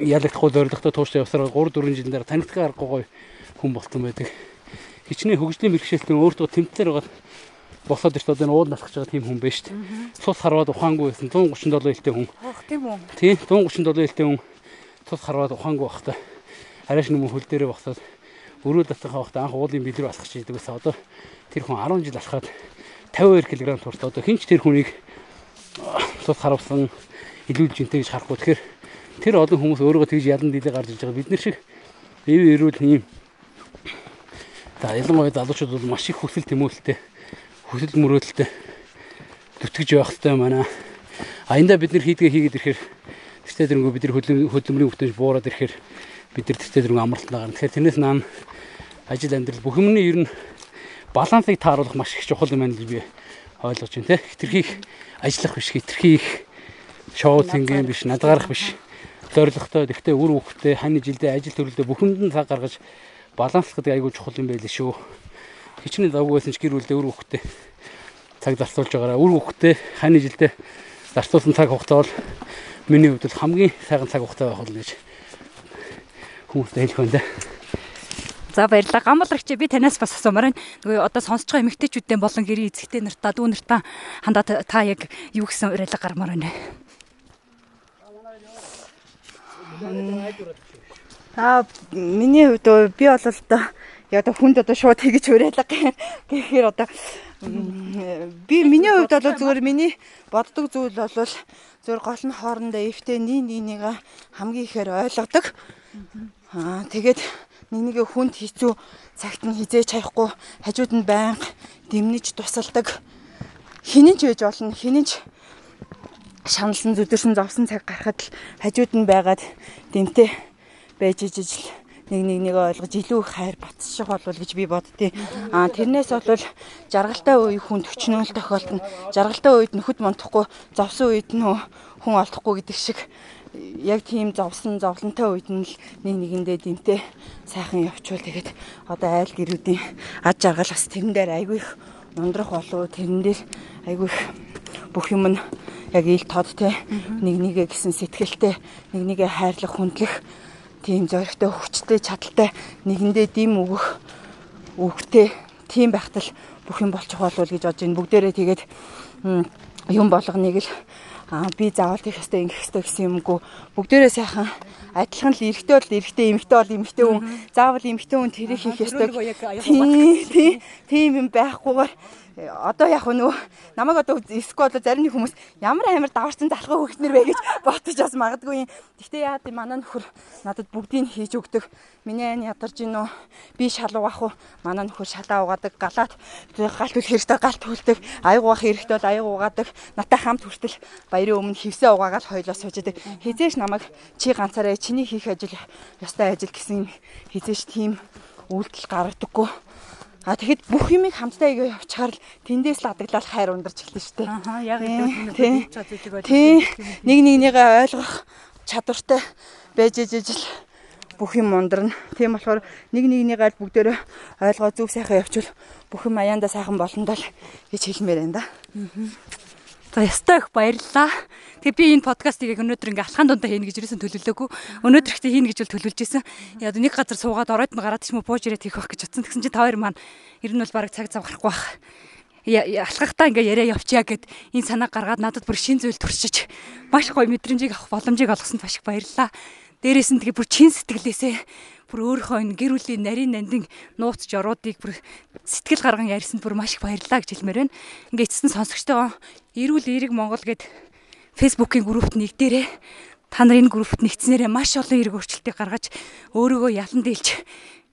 ялагдахгүй зоригтой тууштай явсараа 3 4 жилийн дараа танигдах аргагүй хүн болтон байдаг. Хичнээн хөгжлийн бэрхшээлтэн өөртөө тэмцээр байгаа босоод ирт одоо энэ уул насгаж байгаа тийм хүн байж шүү дээ. Цус харваад ухаангүй байсан 137 хэлтэй хүн. Ох тийм үү. Тийм 137 хэлтэй хүн цус харваад ухаангүй бахта. Арайш нүм хөл дээрээ босоод өрөө татахаа бахта анх уулын бэлрүү алхаж идэг байсан. Одоо тэр хүн 10 жил алхаад 52 кг турт одоо хинч тэр хүнийг цус харавсан илүү жинтэй гэж харахгүй. Тэгэхээр тэр олон хүмүүс өөрийгөө тэгж ялан дийлээ гарч иж байгаа. Бид нар шиг ив эрүүл ийм За ялангуяа залуучууд бол маш их хүсэл тэмүүлэлтэй хүсэл мөрөөдөлтэй зүтгэж байх хэрэгтэй манай. Аянда бид нар хийдгээ хийгээд ирэхээр тэртээ дэрнгөө бид нар хөдөлмөрийн бүтээж буураад ирэхээр бид нар тэртээ дэрнгөө амралтанд гарна. Тэгэхээр тэрнээс наан ажил амьдрал бүх юмны ер нь балансыг тааруулах маш их чухал юм байна гэж би ойлгож байна те. Хитрхийх ажиллах биш, хитрхийх шоу цэнгийн биш, надгарах биш. Зорилготой, тэгтээ үр хөвгтэй, хань жилдээ ажил төрөлдөө бүхэнд нь цаг гаргаж баланслах гэдэг айгүй чухал юм байл шүү хичнээн завгүй байсан ч гэр бүлдээ үр хөвгтэй цаг зарцуулж байгаараа үр хөвгтэй хань жилдээ зарцуулсан цаг хугацаа бол миний хувьд бол хамгийн сайхан цаг хугацаа байх болно гэж хүмүүстээ хэлэх байна. За баярлалаа. Гамбалрагч би танаас бас асуумаар байна. Нөгөө одоо сонсож байгаа эмэгтэйчүүдтэй болон гэрээ эзэгтэй нартаа дүү нартаа хандаа та яг юу гэсэн уриалга гармаар байна. Аа миний хувьд би бол одоо одоо хүнд одоо шууд тэгж уриалга гэхээр одоо би миний хувьд бол зүгээр миний боддог зүйл бол зүгээр гол нь хоорондоо эвтэй нэг нэгнийгээ хамгийн ихээр ойлгодог. Аа тэгээд нэг нэгэ хүнд хэцүү цагт нь хизээж чаяхгүй хажууд нь байнга дэмнэж тусалдаг. Хинэн ч байж болно, хинэн ч шаналсан зүдэрсэн зовсон цаг гарахад л хажууд нь байгаад дэмтэй байж ижил нэг нэг нэг ойлгож илүү их хайр батчих болов гэж би боддیں۔ Аа тэрнээс бол жаргалтай үе хүн төчнөөл тохиолдно. Жаргалтай үед нөхөд монтохгүй, зовсон үед нөө хүн олдохгүй гэдэг шиг яг тийм зовсон зовлонтой үед нь л нэг нэгэндээ дэмтэй сайхан явчвал тэгээд одоо айл гэрүүдийн ад жаргал бас тэрэн дээр айгүй их ундрах болов тэрэн дээр айгүй их бүх юм нь яг ил тод те нэг нэгэ гэсэн сэтгэлтэй нэг нэгэ хайрлах хүндлэх тийм зоригтой хүчтэй чадaltaй нэгэндээ дим өгөх өгтэй тийм байхтал бүх юм болчих болов уу гэж бодож байна. Бүгдээрээ тэгээд юм болгоныг л би заавал тийх хэвээр ингэх хэвээр гэсэн юмгүй. Бүгдээрээ сайхан адилхан л эрэгтэй бол эрэгтэй эмэгтэй бол эмэгтэй хүн. Заавал эмэгтэй хүн тэрийг хийх ёстой. Тийм тийм юм байхгүйгээр одоо яг нөө намайг одоо эсвэл одоо зарим нэг хүмүүс ямар амар даварсан залхуу хөгснөр вэ гэж ботож бас магадгүй юм. Гэхдээ яа гэм манай нөхөр надад бүгдийг хийж өгдөг. Миний ань ядарч гинөө би шалуу ах уу манай нөхөр шалаа угаадаг галаад галт үл хэрэгтэй галт хүлдэг аяг угаах хэрэгтэй бол аяг угаадаг натай хамт хүртэл баярын өмнө хевсээ угаагаад хойлоо сууждаг. Хизээш намайг чи ганцаараа чиний хийх ажил ёстой ажил гэсэн хизээш тийм үйлдэл гаргадаггүй А тэгэхэд бүх юмыг хамтдаа игээ явчихаар л тэндээс л адаглал хайр ундарч эхэлнэ шүү дээ. Аа яг л тийм нэг нэгнийгээ ойлгох чадвартай байж ижиж л бүх юм ундарна. Тийм болохоор нэг нэгнийгээ л бүгдөө ойлгоо зүг сайхан явуул бүх юм аяанда сайхан болно даа гэж хэлмээр байна да. Аа. За ястай их баярлалаа. Тэгээ би энэ подкастыг өнөөдөр ингээ алхаан дундаа хийнэ гэж юусэн төлөвлөөгүй. Өнөөдөр ихтэй хийнэ гэж төлөвлөж исэн. Яг нэг газар суугаад оройд нь гараад уу бууж ирээд хийх байх гэж утсан. Тэгсэн чинь та хоёр маань ер нь бол бараг цаг цав гарахгүй байх. Алхахтаа ингээ яриа явчаа гэд энэ санаа гаргаад надад бүр шин зүйл төрчиж маш гоё мэдрэмжийг авах боломжийг олгосонд маш их баярлалаа. Дээрээс нь тэгээ бүр чин сэтгэлээсээ бүр өөрийнхөө энэ гэр бүлийн нарийн нандин нууц жоруудыг бүр сэтгэл гарган ярьсанд бүр маш их баярлалаа гэж хэлмээр байна. Ингээ эцэст нь сонсогчтой Эрүүл эерэг Монгол гэд фэйсбүүкийн группт нэгдээрээ та нар энэ группт нэгдснээрээ маш олон эрг өөрчлөлтийг гаргаж өөрийгөө ялан дийлж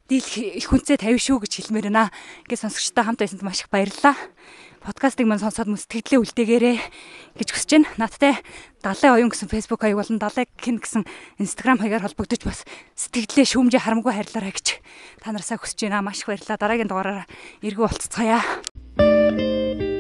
дийлх их хүнцээ тавь шүү гэж хэлмээр байна. Ингээ сонсогчтой хамт байсанд маш их баярлалаа подкастыг мань сонсоод мөн сэтгэлдээ үлдээгээрэй гэж хүсэж байна. Надтай Далай оюун гэсэн Facebook хаяг болон Далай гин гэсэн Instagram хаягаар холбогдож бас сэтгэлдээ шүүмжээ харамгүй хайрлаарай гэж та нарсаа хүсэж байна. Маш их баярлалаа. Дараагийн дугаараараа эргүү болцгоё.